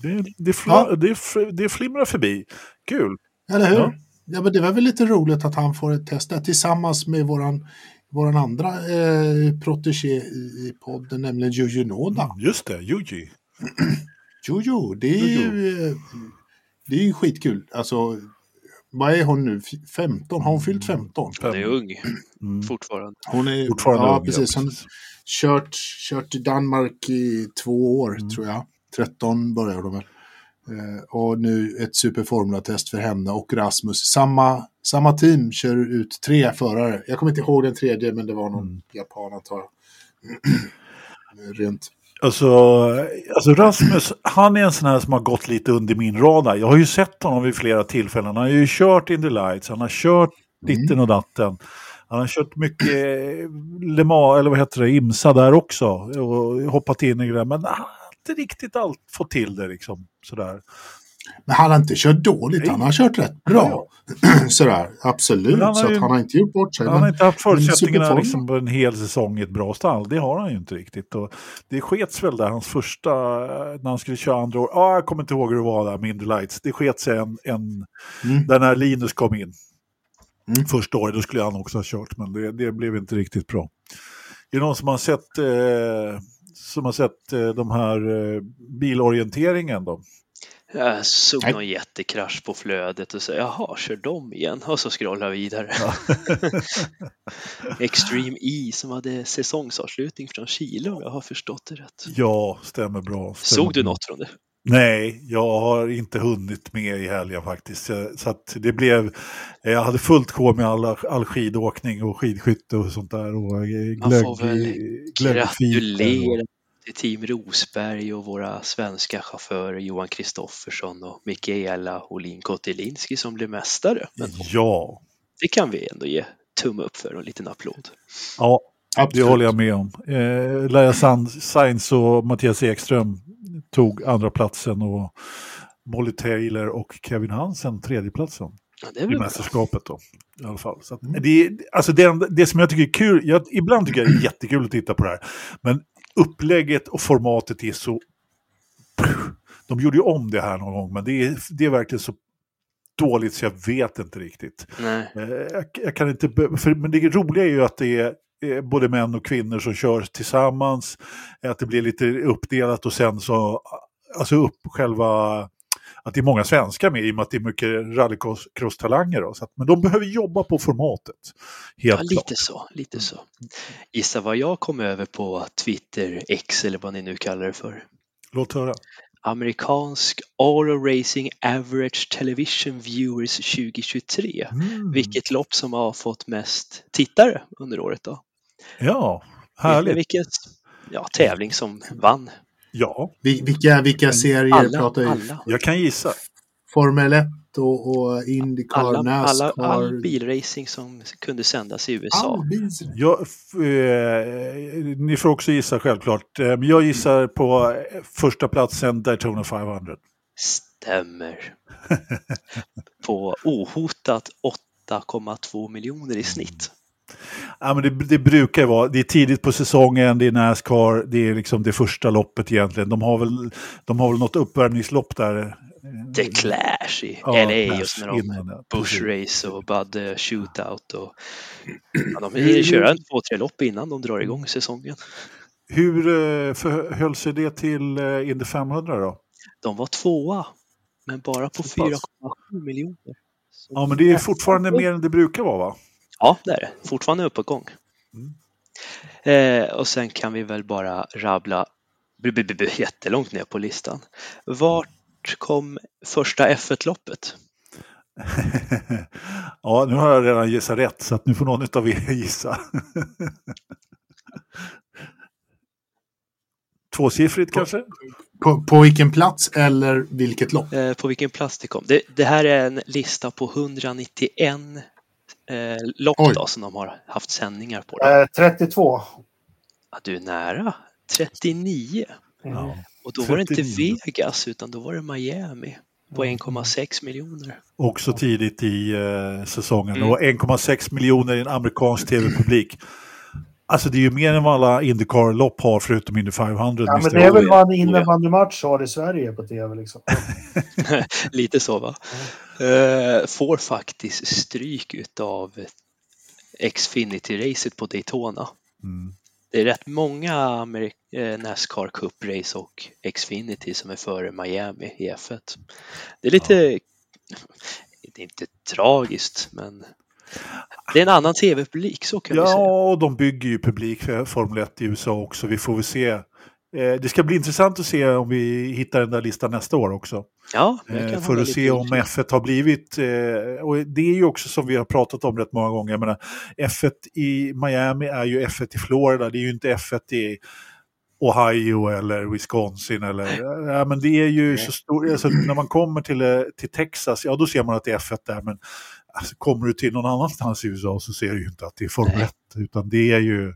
Det, det, fla, Ja. det, det flimrar förbi. Kul. Eller hur? Ja. Ja. men det var väl lite roligt att han får ett test där tillsammans med våran, våran andra eh, protégé i, i podden, nämligen Juju Noda. Just det, Yuji. Jojo, det är ju eh, det är ju skitkul. Alltså, vad är hon nu? F- 15? Har hon fyllt 15? Han är ung Mm. fortfarande. Hon är Fortfarande ja, ung, precis. Hon kört, kört i Danmark i två år, Mm. tror jag. 13 började de väl. Eh, och nu ett superformula-test för henne och Rasmus. Samma, samma team kör ut tre förare. Jag kommer inte ihåg den tredje, men det var någon Mm. japan antar jag. *clears throat* Rent. Alltså, alltså Rasmus, han är en sån här som har gått lite under min radar. Jag har ju sett honom vid flera tillfällen. Han har ju kört in the lights, han har kört ditten och datten. Han har kört mycket eh, Le Mans, eller vad heter det, IMSA där också. Och hoppat in i det där. Men han har inte riktigt allt fått till det liksom. Sådär. Men han har inte kört dåligt, han har kört rätt bra. *clears throat* Sådär, absolut. Han så ju- han har inte gjort bort sig. Han har inte haft förutsättningarna liksom på en hel säsong i ett bra stall. Det har han ju inte riktigt. Och det skets väl där hans första, eh, när han skulle köra andra år. Ah, jag kommer inte ihåg hur det var där med Indy Lights. Det sket sig en, en Mm. där när Linus kom in. Mm. Första året, då skulle han också ha kört, men det, det blev inte riktigt bra. Är det någon som har sett, eh, som har sett eh, de här eh, bilorienteringen då? Jag såg Nej. någon jättekrasch på flödet och så jaha, kör de igen? Och så scrollar vidare. *laughs* Extreme E som hade säsongsavslutning från Chile om jag har förstått det rätt. Ja, stämmer bra. Stämmer Såg du bra. något från det? Nej, jag har inte hunnit med i helgen faktiskt. Så- det blev, jag hade fullt sjå med all, all skidåkning och skidskytte och sånt där. Och eh, Man glögg, får väl Gratulera det är Team Rosberg och våra svenska chaufförer Johan Kristoffersson och Mikaela Olin Kotelinski som blev mästare. Men Ja, det kan vi ändå ge tumme upp för och en liten applåd. ja det Absolut. håller jag med om. Eh, Laia San- Sainz och Mattias Ekström tog andra platsen och Molly Taylor och Kevin Hansen tredjeplatsen. Ja, det är i mästerskapet då. I alla fall. Så att, Mm. det, alltså det, det som jag tycker är kul, jag, ibland tycker jag det är jättekul att titta på det här, men upplägget och formatet är så... De gjorde ju om det här någon gång, men det är, det är verkligen så dåligt så jag vet inte riktigt. Nej. Eh, Jag, jag kan inte, för, men det roliga är ju att det är både män och kvinnor som kör tillsammans, att det blir lite uppdelat och sen så, alltså upp själva, att det är många svenskar med i och med att det är mycket rallycross-talanger. Men de behöver jobba på formatet. Helt Ja, klart. lite så, lite så. Gissa vad jag kom över på Twitter X eller vad ni nu kallar det för. Låt höra. Amerikansk Auto Racing Average Television Viewers 2023. Mm. Vilket lopp som har fått mest tittare under året då? Ja, härligt. Vilket ja, tävling som vann? Ja, Vi- Vilka, vilka serier Alla, pratar vi? alla, jag kan gissa. Formel 1 och, och Indycar, alla, alla, Nascar. all bilracing som kunde sändas i USA. Jag, eh, ni får också gissa självklart. Eh, Men jag gissar på eh, första platsen Daytona 500. Stämmer. *laughs* På ohotat 8,2 miljoner i snitt. Ja, men det, det brukar vara, det är tidigt på säsongen, det är Nascar, det är liksom det första loppet egentligen. De har väl, de har väl något uppvärmningslopp där. The Clash i Ja, LA just när de innan, Bush. Race och Bud eh, Shootout och ja, de kör en två, tre lopp innan de drar igång säsongen. Hur eh, förhöll sig det till eh, Indy 500 då? De var tvåa, men bara på Så pass. 4,7 miljoner. Så- Ja, men det är fortfarande mer än det brukar vara va? Ja, det är det. Fortfarande uppåtgång. Mm. Eh, och sen kan vi väl bara rabbla b- b- b- jättelångt ner på listan. Vart kom första F1-loppet? *laughs* ja, nu har jag redan gissat rätt så att nu får någon av er *laughs* gissa. *laughs* Tvåsiffrigt kanske? På, på vilken plats eller vilket lopp? Eh, på vilken plats det kom? Det, det här är en lista på 191 eh, lopp Oj. då, som de har haft sändningar på. Eh, 32. Ja, du är nära. 39. Mm. Och då var det inte 39. Vegas utan då var det Miami på 1,6 miljoner. Också tidigt i eh, säsongen. Mm. Och 1,6 miljoner i en amerikansk tv-publik. Alltså det är ju mer än vad alla Indycar-lopp har förutom Indy 500. Ja, men det är väl vad en innebandymatch har i Sverige på tv. Liksom. *laughs* Lite så va? Eh, får faktiskt stryk utav Xfinity-racet på Daytona. Mm. Det är rätt många eh, Nascar Cup-race och Xfinity som är före Miami i F1. Det är lite, det är inte tragiskt, men det är en annan tv-publik, så kan vi säga. Ja, och de bygger ju publik för Formel 1 i USA också. Vi får väl se. Eh, det ska bli intressant att se om vi hittar den där listan nästa år också. Ja, Eh, för att se om utkik. F1 har blivit, eh, och det är ju också som vi har pratat om rätt många gånger, jag menar, F1 i Miami är ju F1 i Florida, det är ju inte F1 i Ohio eller Wisconsin eller, ja men det är ju så stort, alltså, när man kommer till, till Texas, ja då ser man att det är F1 där, men alltså, kommer du till någon annanstans i USA så ser du ju inte att det är Formel Nej. 1, utan det är ju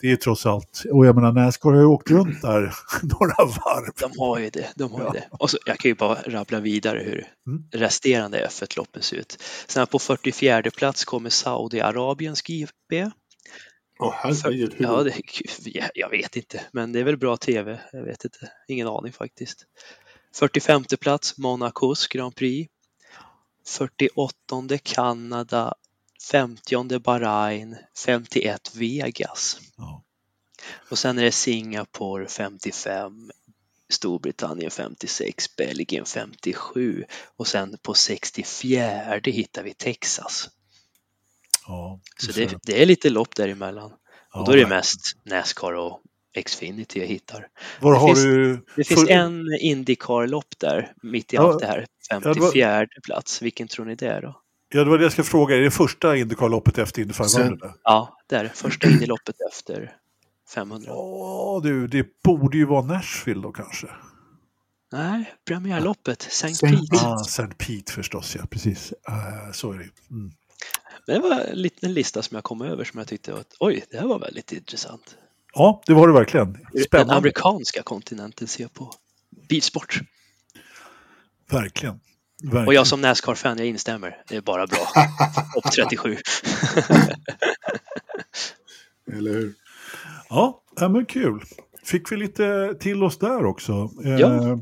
det är trots allt, och jag menar Nascar har ju åkt runt där *laughs* några varv. De har ju det. De har Ja. det. Och så, jag kan ju bara rabbla vidare hur Mm. resterande F1-loppen ser ut. Sen på 44 plats kommer Saudiarabiens GP. Åh herregud. hur- Ja, det, jag- jag vet inte, men det är väl bra TV. Jag vet inte, ingen aning faktiskt. 45 plats Monacos Grand Prix. 48 Kanada. 50 Bahrain. 51 Vegas. Ja. Och sen är det Singapore 55, Storbritannien 56, Belgien 57 och sen på 64 hittar vi Texas. Ja, Så det, det är lite lopp däremellan. Ja, Och då är det nej. mest Nascar och Xfinity jag hittar. Var det har finns- du... Det finns för- en Indycar-lopp där mitt i Ja. allt det här. det var- 54 plats, vilken tror ni det är då? Ja, det var det jag ska fråga. Är det första Indycar-loppet efter Indy 500? Sen- Ja, det är det. Första Indy-loppet efter 500. Ja du, det borde ju vara Nashville då kanske. Nej, premiärloppet, St. Pete. Ah, St. Pete förstås, ja precis. Uh, så är det. Mm. Det var en liten lista som jag kom över som jag tyckte att oj, det här var väldigt intressant. Ja, det var det verkligen. Den Spännande. amerikanska kontinenten ser på bilsport. Verkligen. Verkligen. Och jag som Nascar-fan, jag instämmer. Det är bara bra. *laughs* Topp 37. *laughs* Eller hur? Ja, men kul. Fick vi lite till oss där också. Eh, Ja.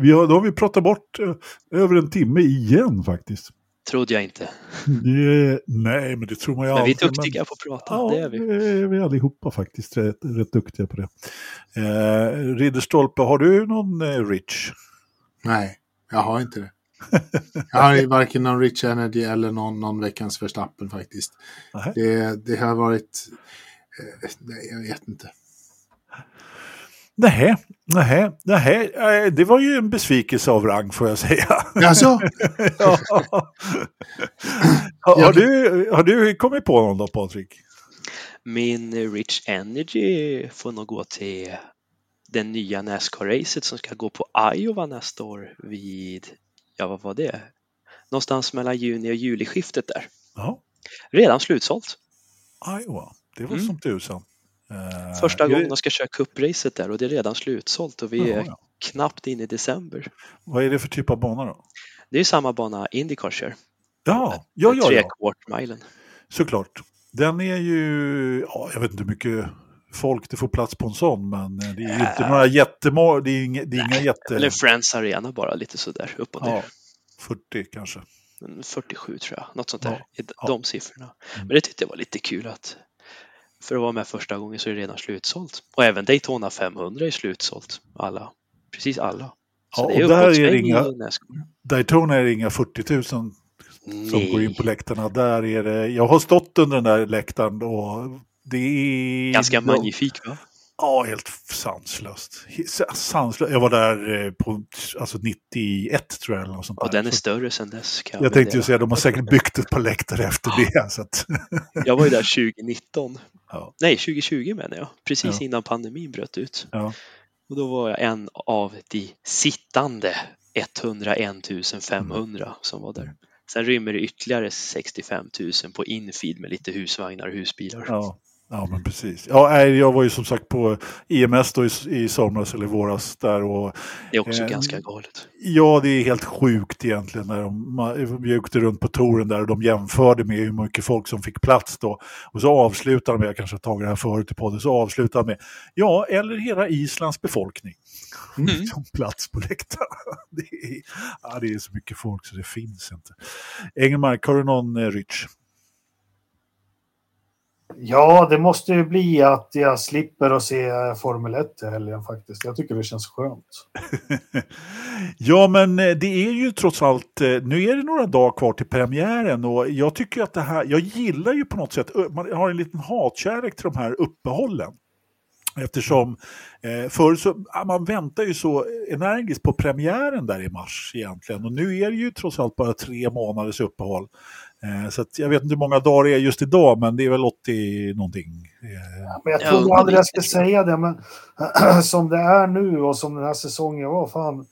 vi har, då har vi pratat bort eh, över en timme igen faktiskt. Trodde jag inte. Det, nej, men det tror man ju Men vi är aldrig, duktiga på att prata. Ja, Det är vi. är vi allihopa faktiskt rätt, rätt duktiga på det. Eh, Ridderstolpe, har du någon eh, Rich? Nej, jag har inte det. Jag har ju varken någon Rich Energy eller någon, någon veckans Verstappen faktiskt. Det, det har varit... Eh, nej, jag vet inte. Nej, nej, nej, det var ju en besvikelse av rang får jag säga. Alltså, *laughs* ja. har, har, du, har du kommit på någon då Patrik? Min Rich Energy får nog gå till den nya Nascar-racet som ska gå på Iowa nästa år vid, ja vad var det? Någonstans mellan juni och juliskiftet där. Ja, Redan slutsålt. Iowa, det var Mm. som tusan. Eh, Första det- gången de ska köra cupracet där och det är redan slutsålt och vi Jaha, är ja. knappt in i december. Vad är det för typ av bana då? Det är samma bana Indycar kör. Ja, ja, ja, Tre ja. såklart. Den är ju, ja, jag vet inte hur mycket folk det får plats på en sån, men eh, det är ju inte Äh. några jättemål, det är inga, det är inga jätte... Eller Friends Arena bara lite sådär upp och ner. ja, 40 kanske. Men 47 tror jag, något sånt Ja, där. D- ja. De siffrorna. Mm. Men det tyckte jag var lite kul att för att vara med första gången så är det redan slutsålt. Och även Daytona 500 är slutsålt. Alla. Precis alla. Så Ja, och där är inga-. Daytona är det inga 40 000 som Nej. går in på läktarna. Där är det, jag har stått under den där läktaren och det är... Ganska magnifik va? Ja, helt sanslöst. Sanslöst. Jag var där eh, på alltså 91 tror jag. Eller något sånt Och där. den är större sen dess. Kan jag tänkte ju säga, de har säkert byggt ett par läktare efter det. Så att, *laughs* Jag var ju där 2019. Ja. Nej, 2020 menar jag. Precis Ja. innan pandemin bröt ut. ja. Och då var jag en av de sittande 101 500 som var där. Sen rymmer det ytterligare 65 000 på infeed med lite husvagnar och husbilar. Ja, ja men precis. Ja, jag var ju som sagt på IMS då i, i somras eller i våras där och Det är också Eh, ganska galet. ja, det är helt sjukt egentligen. När de, vi åkte runt på touren där och de jämförde med hur mycket folk som fick plats då. Och så avslutar de med, jag kanske har tagit det här förut i podden, så avslutar de med, ja, eller hela Islands befolkning. Mm. *laughs* Som plats på läktarna. *laughs* Det är, ja, det är så mycket folk så det finns inte. Engelmark, har du någon eh, Rich? Ja, det måste ju bli att jag slipper att se Formel 1 i helgen faktiskt. Jag tycker det känns skönt. *laughs* Ja, men eh, det är ju trots allt, eh, nu är det några dagar kvar till premiären och jag tycker att det här, jag gillar ju på något sätt, eh, man har en liten hatkärlek till de här uppehållen. Eftersom eh, förr så, ah, man väntar ju så energiskt på premiären där i mars egentligen och nu är det ju trots allt bara tre månaders uppehåll. Eh, så att jag vet inte hur många dagar det är just idag men det är väl 80 någonting. Eh, Men jag Ja, trodde det- aldrig jag skulle säga det, men *clears throat* som det är nu och som den här säsongen var, fan.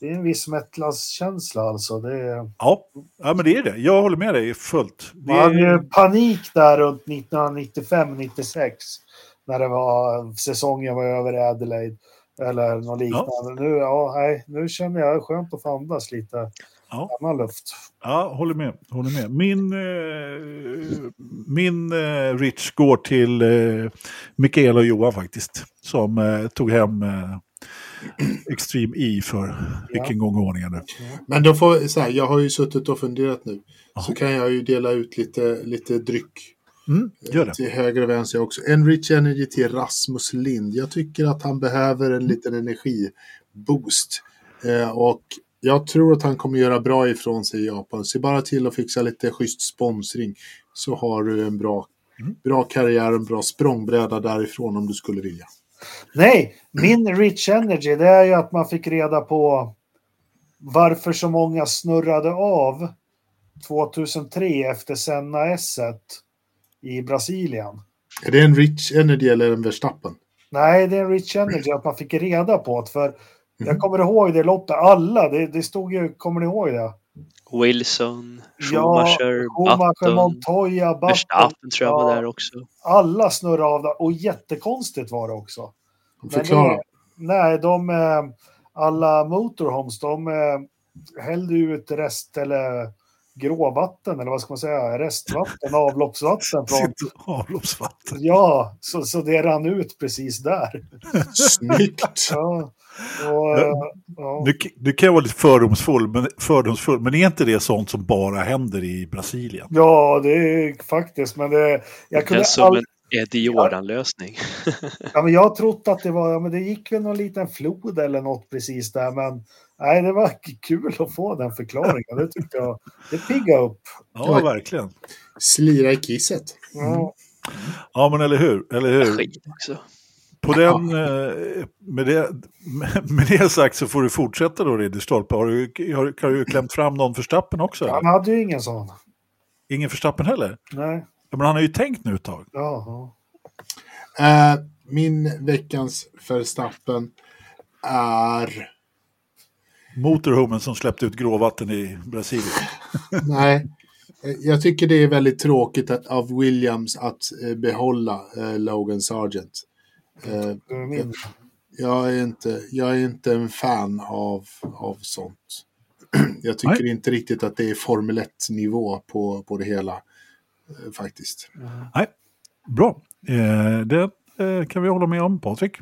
Det är en viss mättnadskänsla alltså. Det är, ja, ja, men det är det. Jag håller med dig fullt. Det man hade ju panik där runt 1995-96 när det var, säsongen var över i Adelaide eller något liknande. Nu, ja, nej, nu känner jag skönt att få andas lite Ja. annan luft. Ja, håller med. Håller med. Min, eh, min eh, Rich går till eh, Mikael och Johan faktiskt. Som eh, tog hem eh, Extreme E för vilken gång i ordningen nu. Men då får, så här, jag har ju suttit och funderat nu. Jaha. Så kan jag ju dela ut lite, lite dryck Mm, gör det. till höger och vänster också. En Rich Energy till Rasmus Lind. Jag tycker att han behöver en liten energiboost. Eh, och jag tror att han kommer göra bra ifrån sig i Japan. Se bara till att fixa lite schysst sponsring så har du en bra, Mm. bra karriär, en bra språngbräda därifrån om du skulle vilja. Nej, min Rich Energy det är ju att man fick reda på varför så många snurrade av 2003 efter Senna S i Brasilien. Är det en Rich Energy eller en Verstappen? Nej, det är en Rich Energy att man fick reda på det. För jag kommer ihåg det loppet, alla, det, det stod ju, kommer ni ihåg det? Wilson, Schumacher, ja, Schumacher Button, Montoya, Button. Verstappen tror jag var där också. Alla snurrade av det och jättekonstigt var det också. Förklara. det- Nej, de, eh, alla motorhomes, de eh, hällde ut rest eller gråvatten, eller vad ska man säga, restvatten, avloppsvatten från... Avloppsvatten. Ja, så, så det rann ut precis där. Snyggt! Ja, och, ja. Nu, nu kan jag vara lite fördomsfull men, fördomsfull, men är inte det sånt som bara händer i Brasilien? ja, det är faktiskt, men det... Jag Det kunde som all, en Eddie Jordan-lösning. ja, men jag har trott att det var, ja, men det gick väl någon liten flod eller något precis där, men nej, det var kul att få den förklaringen. Det tyckte jag, det piggade upp. Ja, verkligen. Slira i kisset. Ja. Ja, men eller hur? Eller hur? På den, eh, med, det, med det sagt så får du fortsätta då, Ridderstolpe. Har du, har, har du klämt fram någon förstappen också? Han Eller? hade ju ingen sån. Ingen förstappen heller? Nej. Ja, men han har ju tänkt nu ett tag. Ja, Eh, min veckans Verstappen är... Motorhomen som släppte ut gråvatten i Brasilien. *laughs* Nej, jag tycker det är väldigt tråkigt att, av Williams att eh, behålla eh, Logan Sargent. Eh, jag, är inte, jag är inte en fan av, av sånt. *clears throat* Jag tycker inte riktigt att det är Formel 1-nivå på, på det hela. Eh, faktiskt. Nej, bra. Eh, det eh, kan vi hålla med om, Patrik.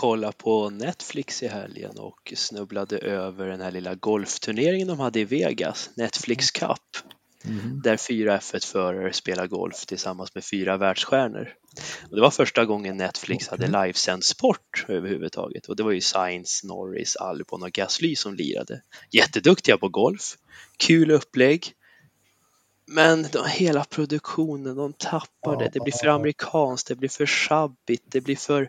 Jag kollade på Netflix i helgen och snubblade över den här lilla golfturneringen de hade i Vegas, Netflix Cup. Där fyra F1-förare spelar golf tillsammans med fyra världsstjärnor. Och det var första gången Netflix hade livesänd sport överhuvudtaget och det var ju Sainz, Norris, Albon och Gasly som lirade. Jätteduktiga på golf, kul upplägg. Men de, hela produktionen, de tappar det. Det blir för amerikanskt, det blir för shabbigt, det blir för...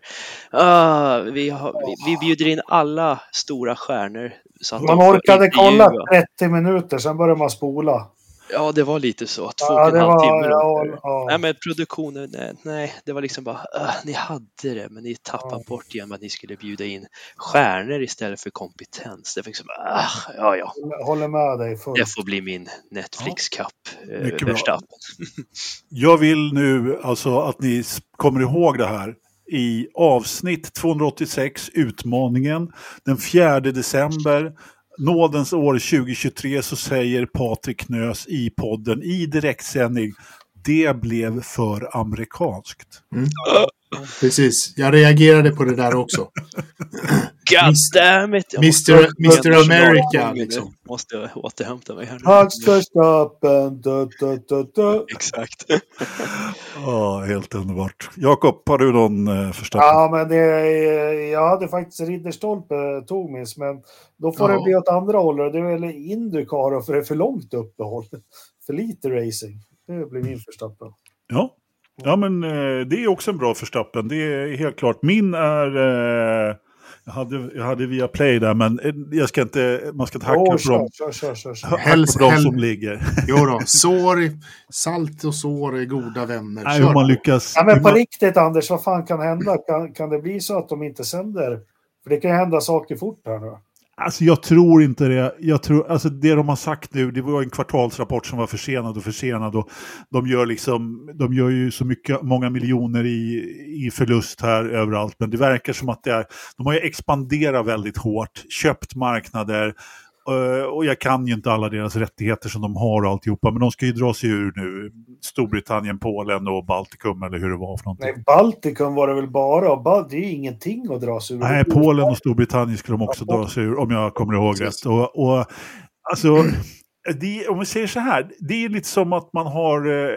Ah, vi, har, vi, vi bjuder in alla stora stjärnor. Man orkade kolla intervjua. 30 minuter, sen började man spola. Ja, det var lite så. Två Ja, och en det halv var... timme. Ja, ja. Nej, men produktionen, nej, nej, det var liksom bara, ah, ni hade det, men ni tappade Ja. bort genom att ni skulle bjuda in stjärnor istället för kompetens. Det var liksom, ah, ja, ja, Håller med dig det fullt. får bli min Netflix Cup eh, Mycket bra. *laughs* Jag vill nu alltså att ni kommer ihåg det här. I avsnitt 286, Utmaningen, den 4 december, nådens år 2023, så säger Patrik Knös i podden i direktsändning det blev för amerikanskt. Precis, jag reagerade på det där också. *laughs* God Mis- damn it! Jag Mr. jag America, måste- liksom. Måste återhämta mig här nu. Du. Exakt. *laughs* Ja, helt underbart. Jakob, har du någon eh, förstappen? Ja, men det, jag hade faktiskt Ridderstolpe tog minst, men då får Ja. det bli åt andra hållet. Det är väl Indycar och för det är för långt uppehåll. *laughs* För lite racing. Det blir min Verstappen. Ja. ja, men eh, det är också en bra förstappen. Det är helt klart. Min är... Eh, jag, hade, jag hade via play där, men eh, jag ska inte, man ska inte hacka Åh, på kör, dem, kör, kör, kör, kör. hacka Helst- på dem hell- som ligger. *laughs* Jo då, sår, salt och sår är goda vänner. Nej, hur man på. lyckas... Ja, men på man, riktigt Anders, vad fan kan hända? Kan, kan det bli så att de inte sänder? För det kan ju hända saker fort här nu alltså jag tror inte det. Jag tror, alltså det de har sagt nu, det var en kvartalsrapport som var försenad och försenad. Och de, gör liksom, de gör ju så mycket, många miljoner i, i förlust här överallt. Men det verkar som att det är, de har ju expanderat väldigt hårt, köpt marknader eh, Och jag kan ju inte alla deras rättigheter som de har och alltihopa, men de ska ju dra sig ur nu. Storbritannien, Polen och Baltikum eller hur det var för någonting. Nej, Baltikum var det väl bara. och Bal- Det är ingenting att dra sig ur. Nej, Polen och Storbritannien skulle de också dra sig ur, om jag kommer ihåg rätt. Och, och, alltså, det, om vi säger så här, det är lite som att man har eh,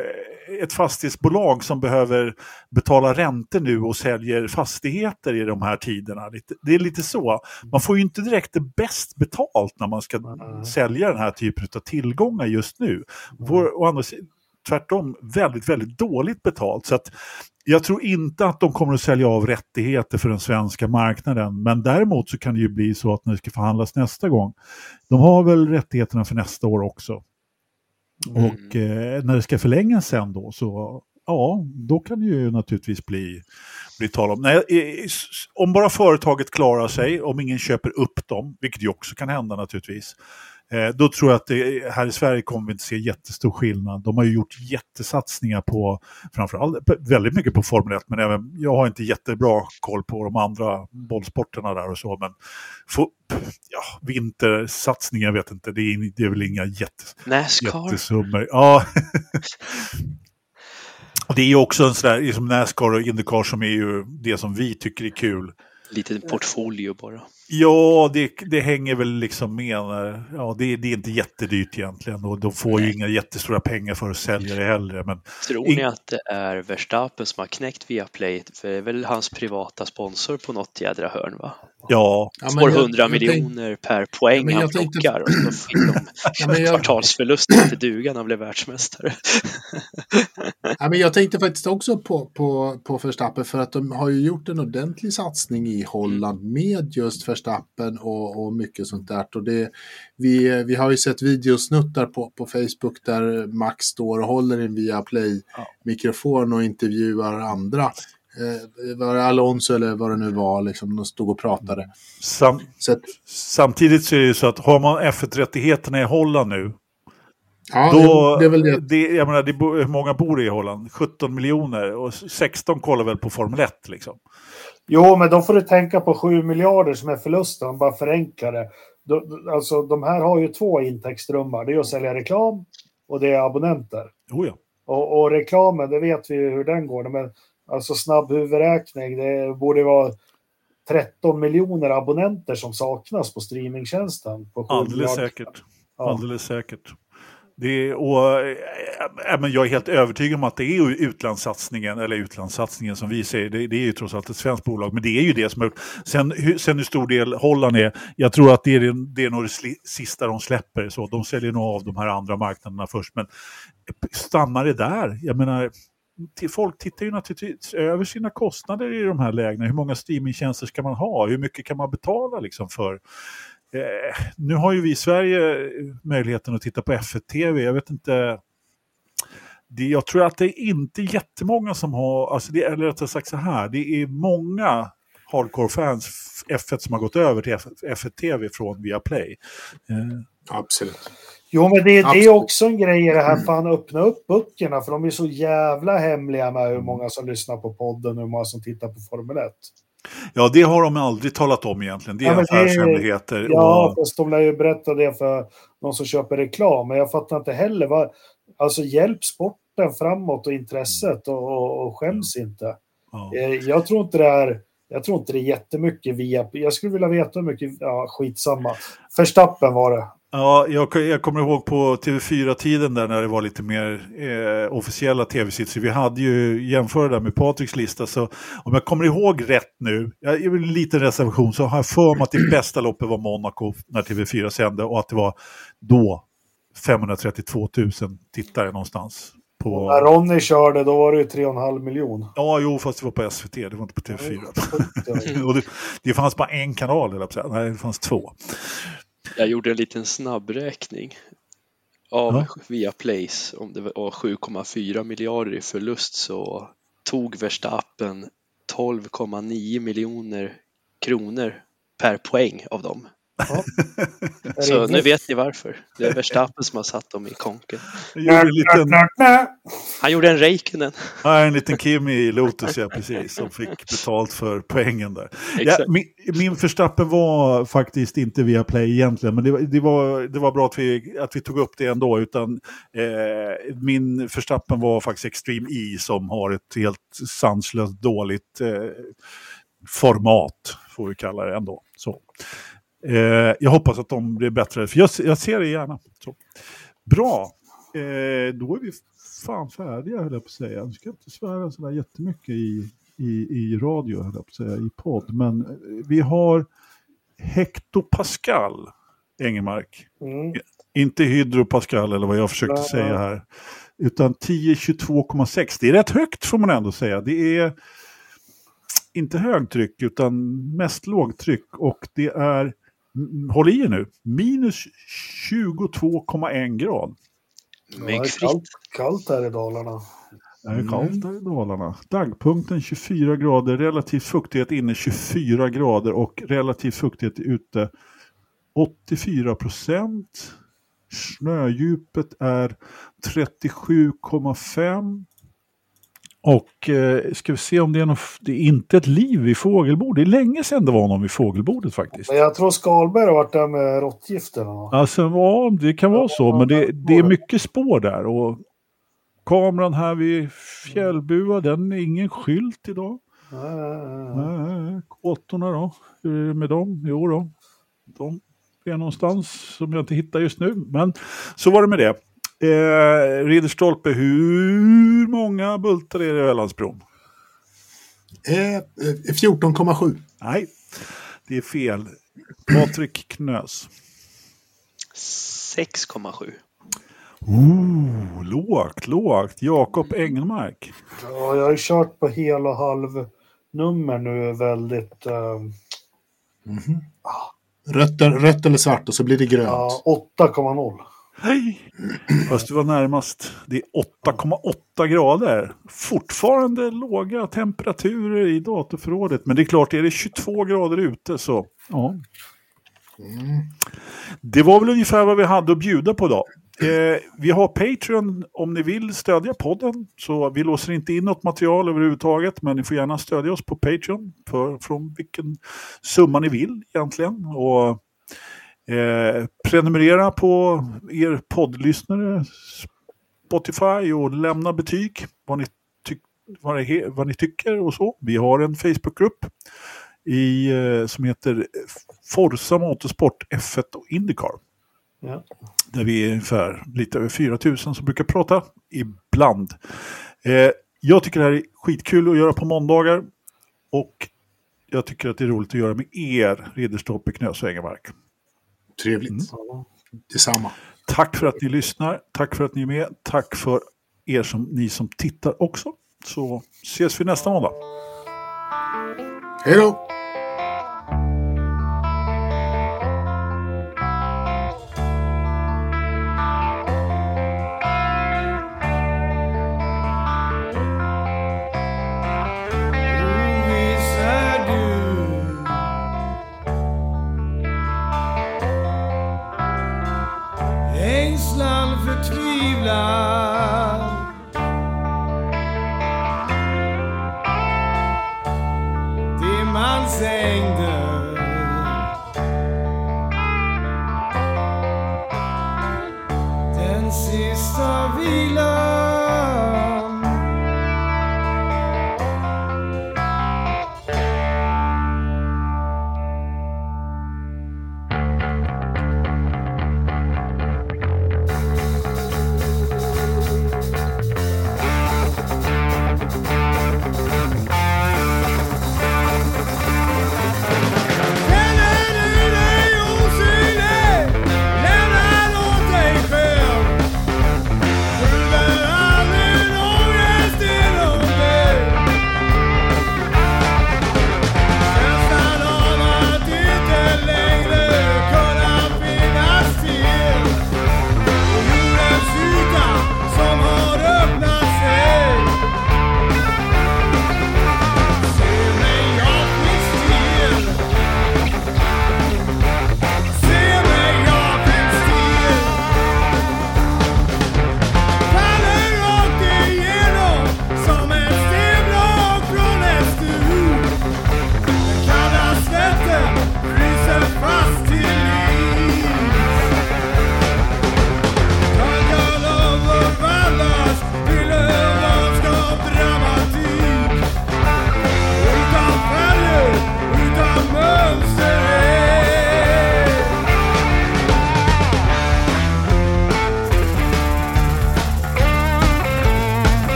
ett fastighetsbolag som behöver betala räntor nu och säljer fastigheter i de här tiderna. Det är lite så. Man får ju inte direkt det bäst betalt när man ska Mm. sälja den här typen av tillgångar just nu. Vår, å andra tvärtom väldigt, väldigt dåligt betalt. Så att jag tror inte att de kommer att sälja av rättigheter för den svenska marknaden. Men däremot så kan det ju bli så att när det ska förhandlas nästa gång. De har väl rättigheterna för nästa år också. Mm. Och eh, när det ska förlängas sen då så ja, då kan det ju naturligtvis bli, bli tal om. Nej, om bara företaget klarar sig, om ingen köper upp dem, vilket ju också kan hända naturligtvis, då tror jag att det, här i Sverige kommer vi inte se jättestor skillnad. De har ju gjort jättesatsningar på, framförallt väldigt mycket på Formel 1, men även, jag har inte jättebra koll på de andra bollsporterna där och så, men få, ja, vintersatsningar, jag vet inte, det är, det är väl inga jättes, jättesummor. Ja. *laughs* det är ju också en sån där, liksom Nascar och Indycar som är ju det som vi tycker är kul liten portfolio bara. Ja, det, det hänger väl liksom med. Ja, det, det är inte jättedyrt egentligen och de får Nej. ju inga jättestora pengar för att sälja det heller. Men... Tror ni att det är Verstappen som har knäckt Viaplay? För det är väl hans privata sponsor på något jädra hörn va? Ja. Får 100 miljoner tänk... per poäng ja, han plockar och så fick de *clears throat* ja, jag... kvartalsförlusten till duga när han blev världsmästare. *laughs* ja, men jag tänkte faktiskt också på, på, på Verstappen för att de har ju gjort en ordentlig satsning i Holland mm. med just Verstappen och, och mycket sånt där. Och det, vi, vi har ju sett videosnuttar på, på Facebook där Max står och håller en Viaplay-mikrofon och intervjuar andra eh, var det Alonso eller vad det nu var, liksom, de stod och pratade. Sam att, samtidigt så är det ju så att har man F1-rättigheterna i Holland nu, ja, då, det är väl det. det jag menar, det, hur många bor i Holland? 17 miljoner och 16 kollar väl på Formel 1 liksom. Jo, men då får du tänka på 7 miljarder som är förlusten, om bara förenklar det. Alltså, de här har ju två intäktsströmmar. Det är att sälja reklam och det är abonnenter. Oh ja. och, och, reklamen, det vet vi hur den går. Men Alltså snabb huvudräkning, det borde vara 13 miljoner abonnenter som saknas på streamingtjänsten. På Alldeles säkert. Ja. Alldeles säkert. Det är, och, äh, men jag är helt övertygad om att det är utlandssatsningen, eller utlandssatsningen som vi säger, det, det, är ju trots allt ett svenskt bolag, men det är ju det som är Sen, hur, sen hur stor del Holland är, jag tror att det är, det är nog det sista de släpper. Så de säljer nog av de här andra marknaderna först, men eh, stannar det där? Jag menar, folk tittar ju naturligtvis över sina kostnader i de här lägena. Hur många streamingtjänster ska man ha? Hur mycket kan man betala liksom för? Eh, nu har ju vi i Sverige möjligheten att titta på F1-TV. Jag vet inte. Det, jag tror att det är inte jättemånga som har, alltså det, eller rättare sagt så här, det är många hardcore-fans F1 som har gått över till F1-TV från Viaplay. Eh. Absolut. Jo, men det, det, är också en grej i det här, fan öppna upp böckerna, för de är så jävla hemliga med hur många som lyssnar på podden och hur många som tittar på Formel 1. Ja, det har de aldrig talat om egentligen. Det är ja, affärshemligheter. Ja, och... fast de lär ju berätta det för någon som köper reklam. Men jag fattar inte heller. Vad, alltså, hjälp sporten framåt och intresset och, och, och skäms inte. Ja. Eh, jag tror inte det är... Jag tror inte det är jättemycket via... Jag skulle vilja veta hur mycket... Ja, skitsamma. Förstappen var det. Ja, jag, jag, kommer ihåg på TV4-tiden där när det var lite mer eh, officiella tv-sitter. Vi hade ju jämfört det med Patriks lista. Så om jag kommer ihåg rätt nu, jag är en liten reservation, så har jag för mig att det bästa loppet var Monaco när TV4 sände och att det var då 532 000 tittare någonstans. På... När Ronny körde då var det ju 3,5 miljoner. Ja, jo, fast det var på SVT, det var inte på TV4. *laughs* och det, det fanns bara en kanal, eller Nej, det fanns två. Jag gjorde en liten snabbräkning av ja. Viaplays. Om det var 7,4 miljarder i förlust så tog Verstappen 12,9 miljoner kronor per poäng av dem. Ja. *laughs* Så nu vet ni varför. Det är Verstappen som har satt dem i konken. Liten... Han gjorde en Räikkönen. Ja, en liten Kimi i Lotus, ja precis, som fick betalt för poängen där. Ja, min, min Verstappen var faktiskt inte via Play egentligen, men det, det, var, det var bra att vi, att vi tog upp det ändå. Utan, eh, min Verstappen var faktiskt Extreme E som har ett helt sanslöst dåligt eh, format, får vi kalla det ändå. Så. Eh, jag hoppas att de blir bättre, för jag, jag ser det gärna. Så. Bra, eh, då är vi fan färdiga höll jag på att säga. Jag ska inte svära sådär jättemycket i, i, i radio, höll jag på att säga, i podd. Men eh, vi har hektopascal, Engelmark. Mm. Inte hydropascal eller vad jag försökte ja. säga här. Utan 1022,6. Det är rätt högt får man ändå säga. Det är inte högtryck utan mest lågtryck och det är håll i er nu, minus 22,1 grad. det är kallt, kallt här i Dalarna. Det är kallt där i Dalarna. Dagpunkten 24 grader, relativ fuktighet inne 24 grader och relativ fuktighet ute 84 procent. Snödjupet är 37,5. Och eh, ska vi se om det är något, det är inte ett liv vid fågelbord. Det är länge sedan det var någon vid fågelbordet faktiskt. Jag tror Skalberg har varit där med råttgifterna. Alltså, ja, det kan vara så, men det, det är mycket spår där. Och kameran här vid Fjällbua, den är ingen skylt idag. Nej, Kåtorna då, hur är det med dem? Jo då, de är någonstans som jag inte hittar just nu. Men så var det med det. Eh, Ridderstolpe, hur många bultar är det i Ölandsbron? Eh, eh, 14,7. Nej, det är fel. Patrik Knös. 6,7. Oh, lågt, lågt. Jakob Engelmark. Ja, jag har ju kört på hel och halv nummer nu väldigt... eh, Rött, rött eller svart och så blir det grönt. ja, 8,0. Hej! Fast du var närmast. Det är 8,8 grader. Fortfarande låga temperaturer i datorförrådet. Men det är klart, är det 22 grader ute så... Ja. Det var väl ungefär vad vi hade att bjuda på idag. Eh, vi har Patreon om ni vill stödja podden. Så vi låser inte in något material överhuvudtaget. Men ni får gärna stödja oss på Patreon. För, från vilken summa ni vill egentligen. Och eh, prenumerera på er poddlyssnare. Spotify och lämna betyg. Vad ni, tyck, vad, ni, vad ni tycker och så. Vi har en Facebookgrupp i, eh, som heter Forza Motorsport F1 och Indycar. Ja. Där vi är ungefär lite över 4 000 som brukar prata ibland. Eh, jag tycker det här är skitkul att göra på måndagar. Och jag tycker att det är roligt att göra med er, Ridderstolpe, Knös och Engelmark. Trevligt. Detsamma. Tack för att ni lyssnar. Tack för att ni är med. Tack för er som, ni som tittar också. Så ses vi nästa måndag. Hej då!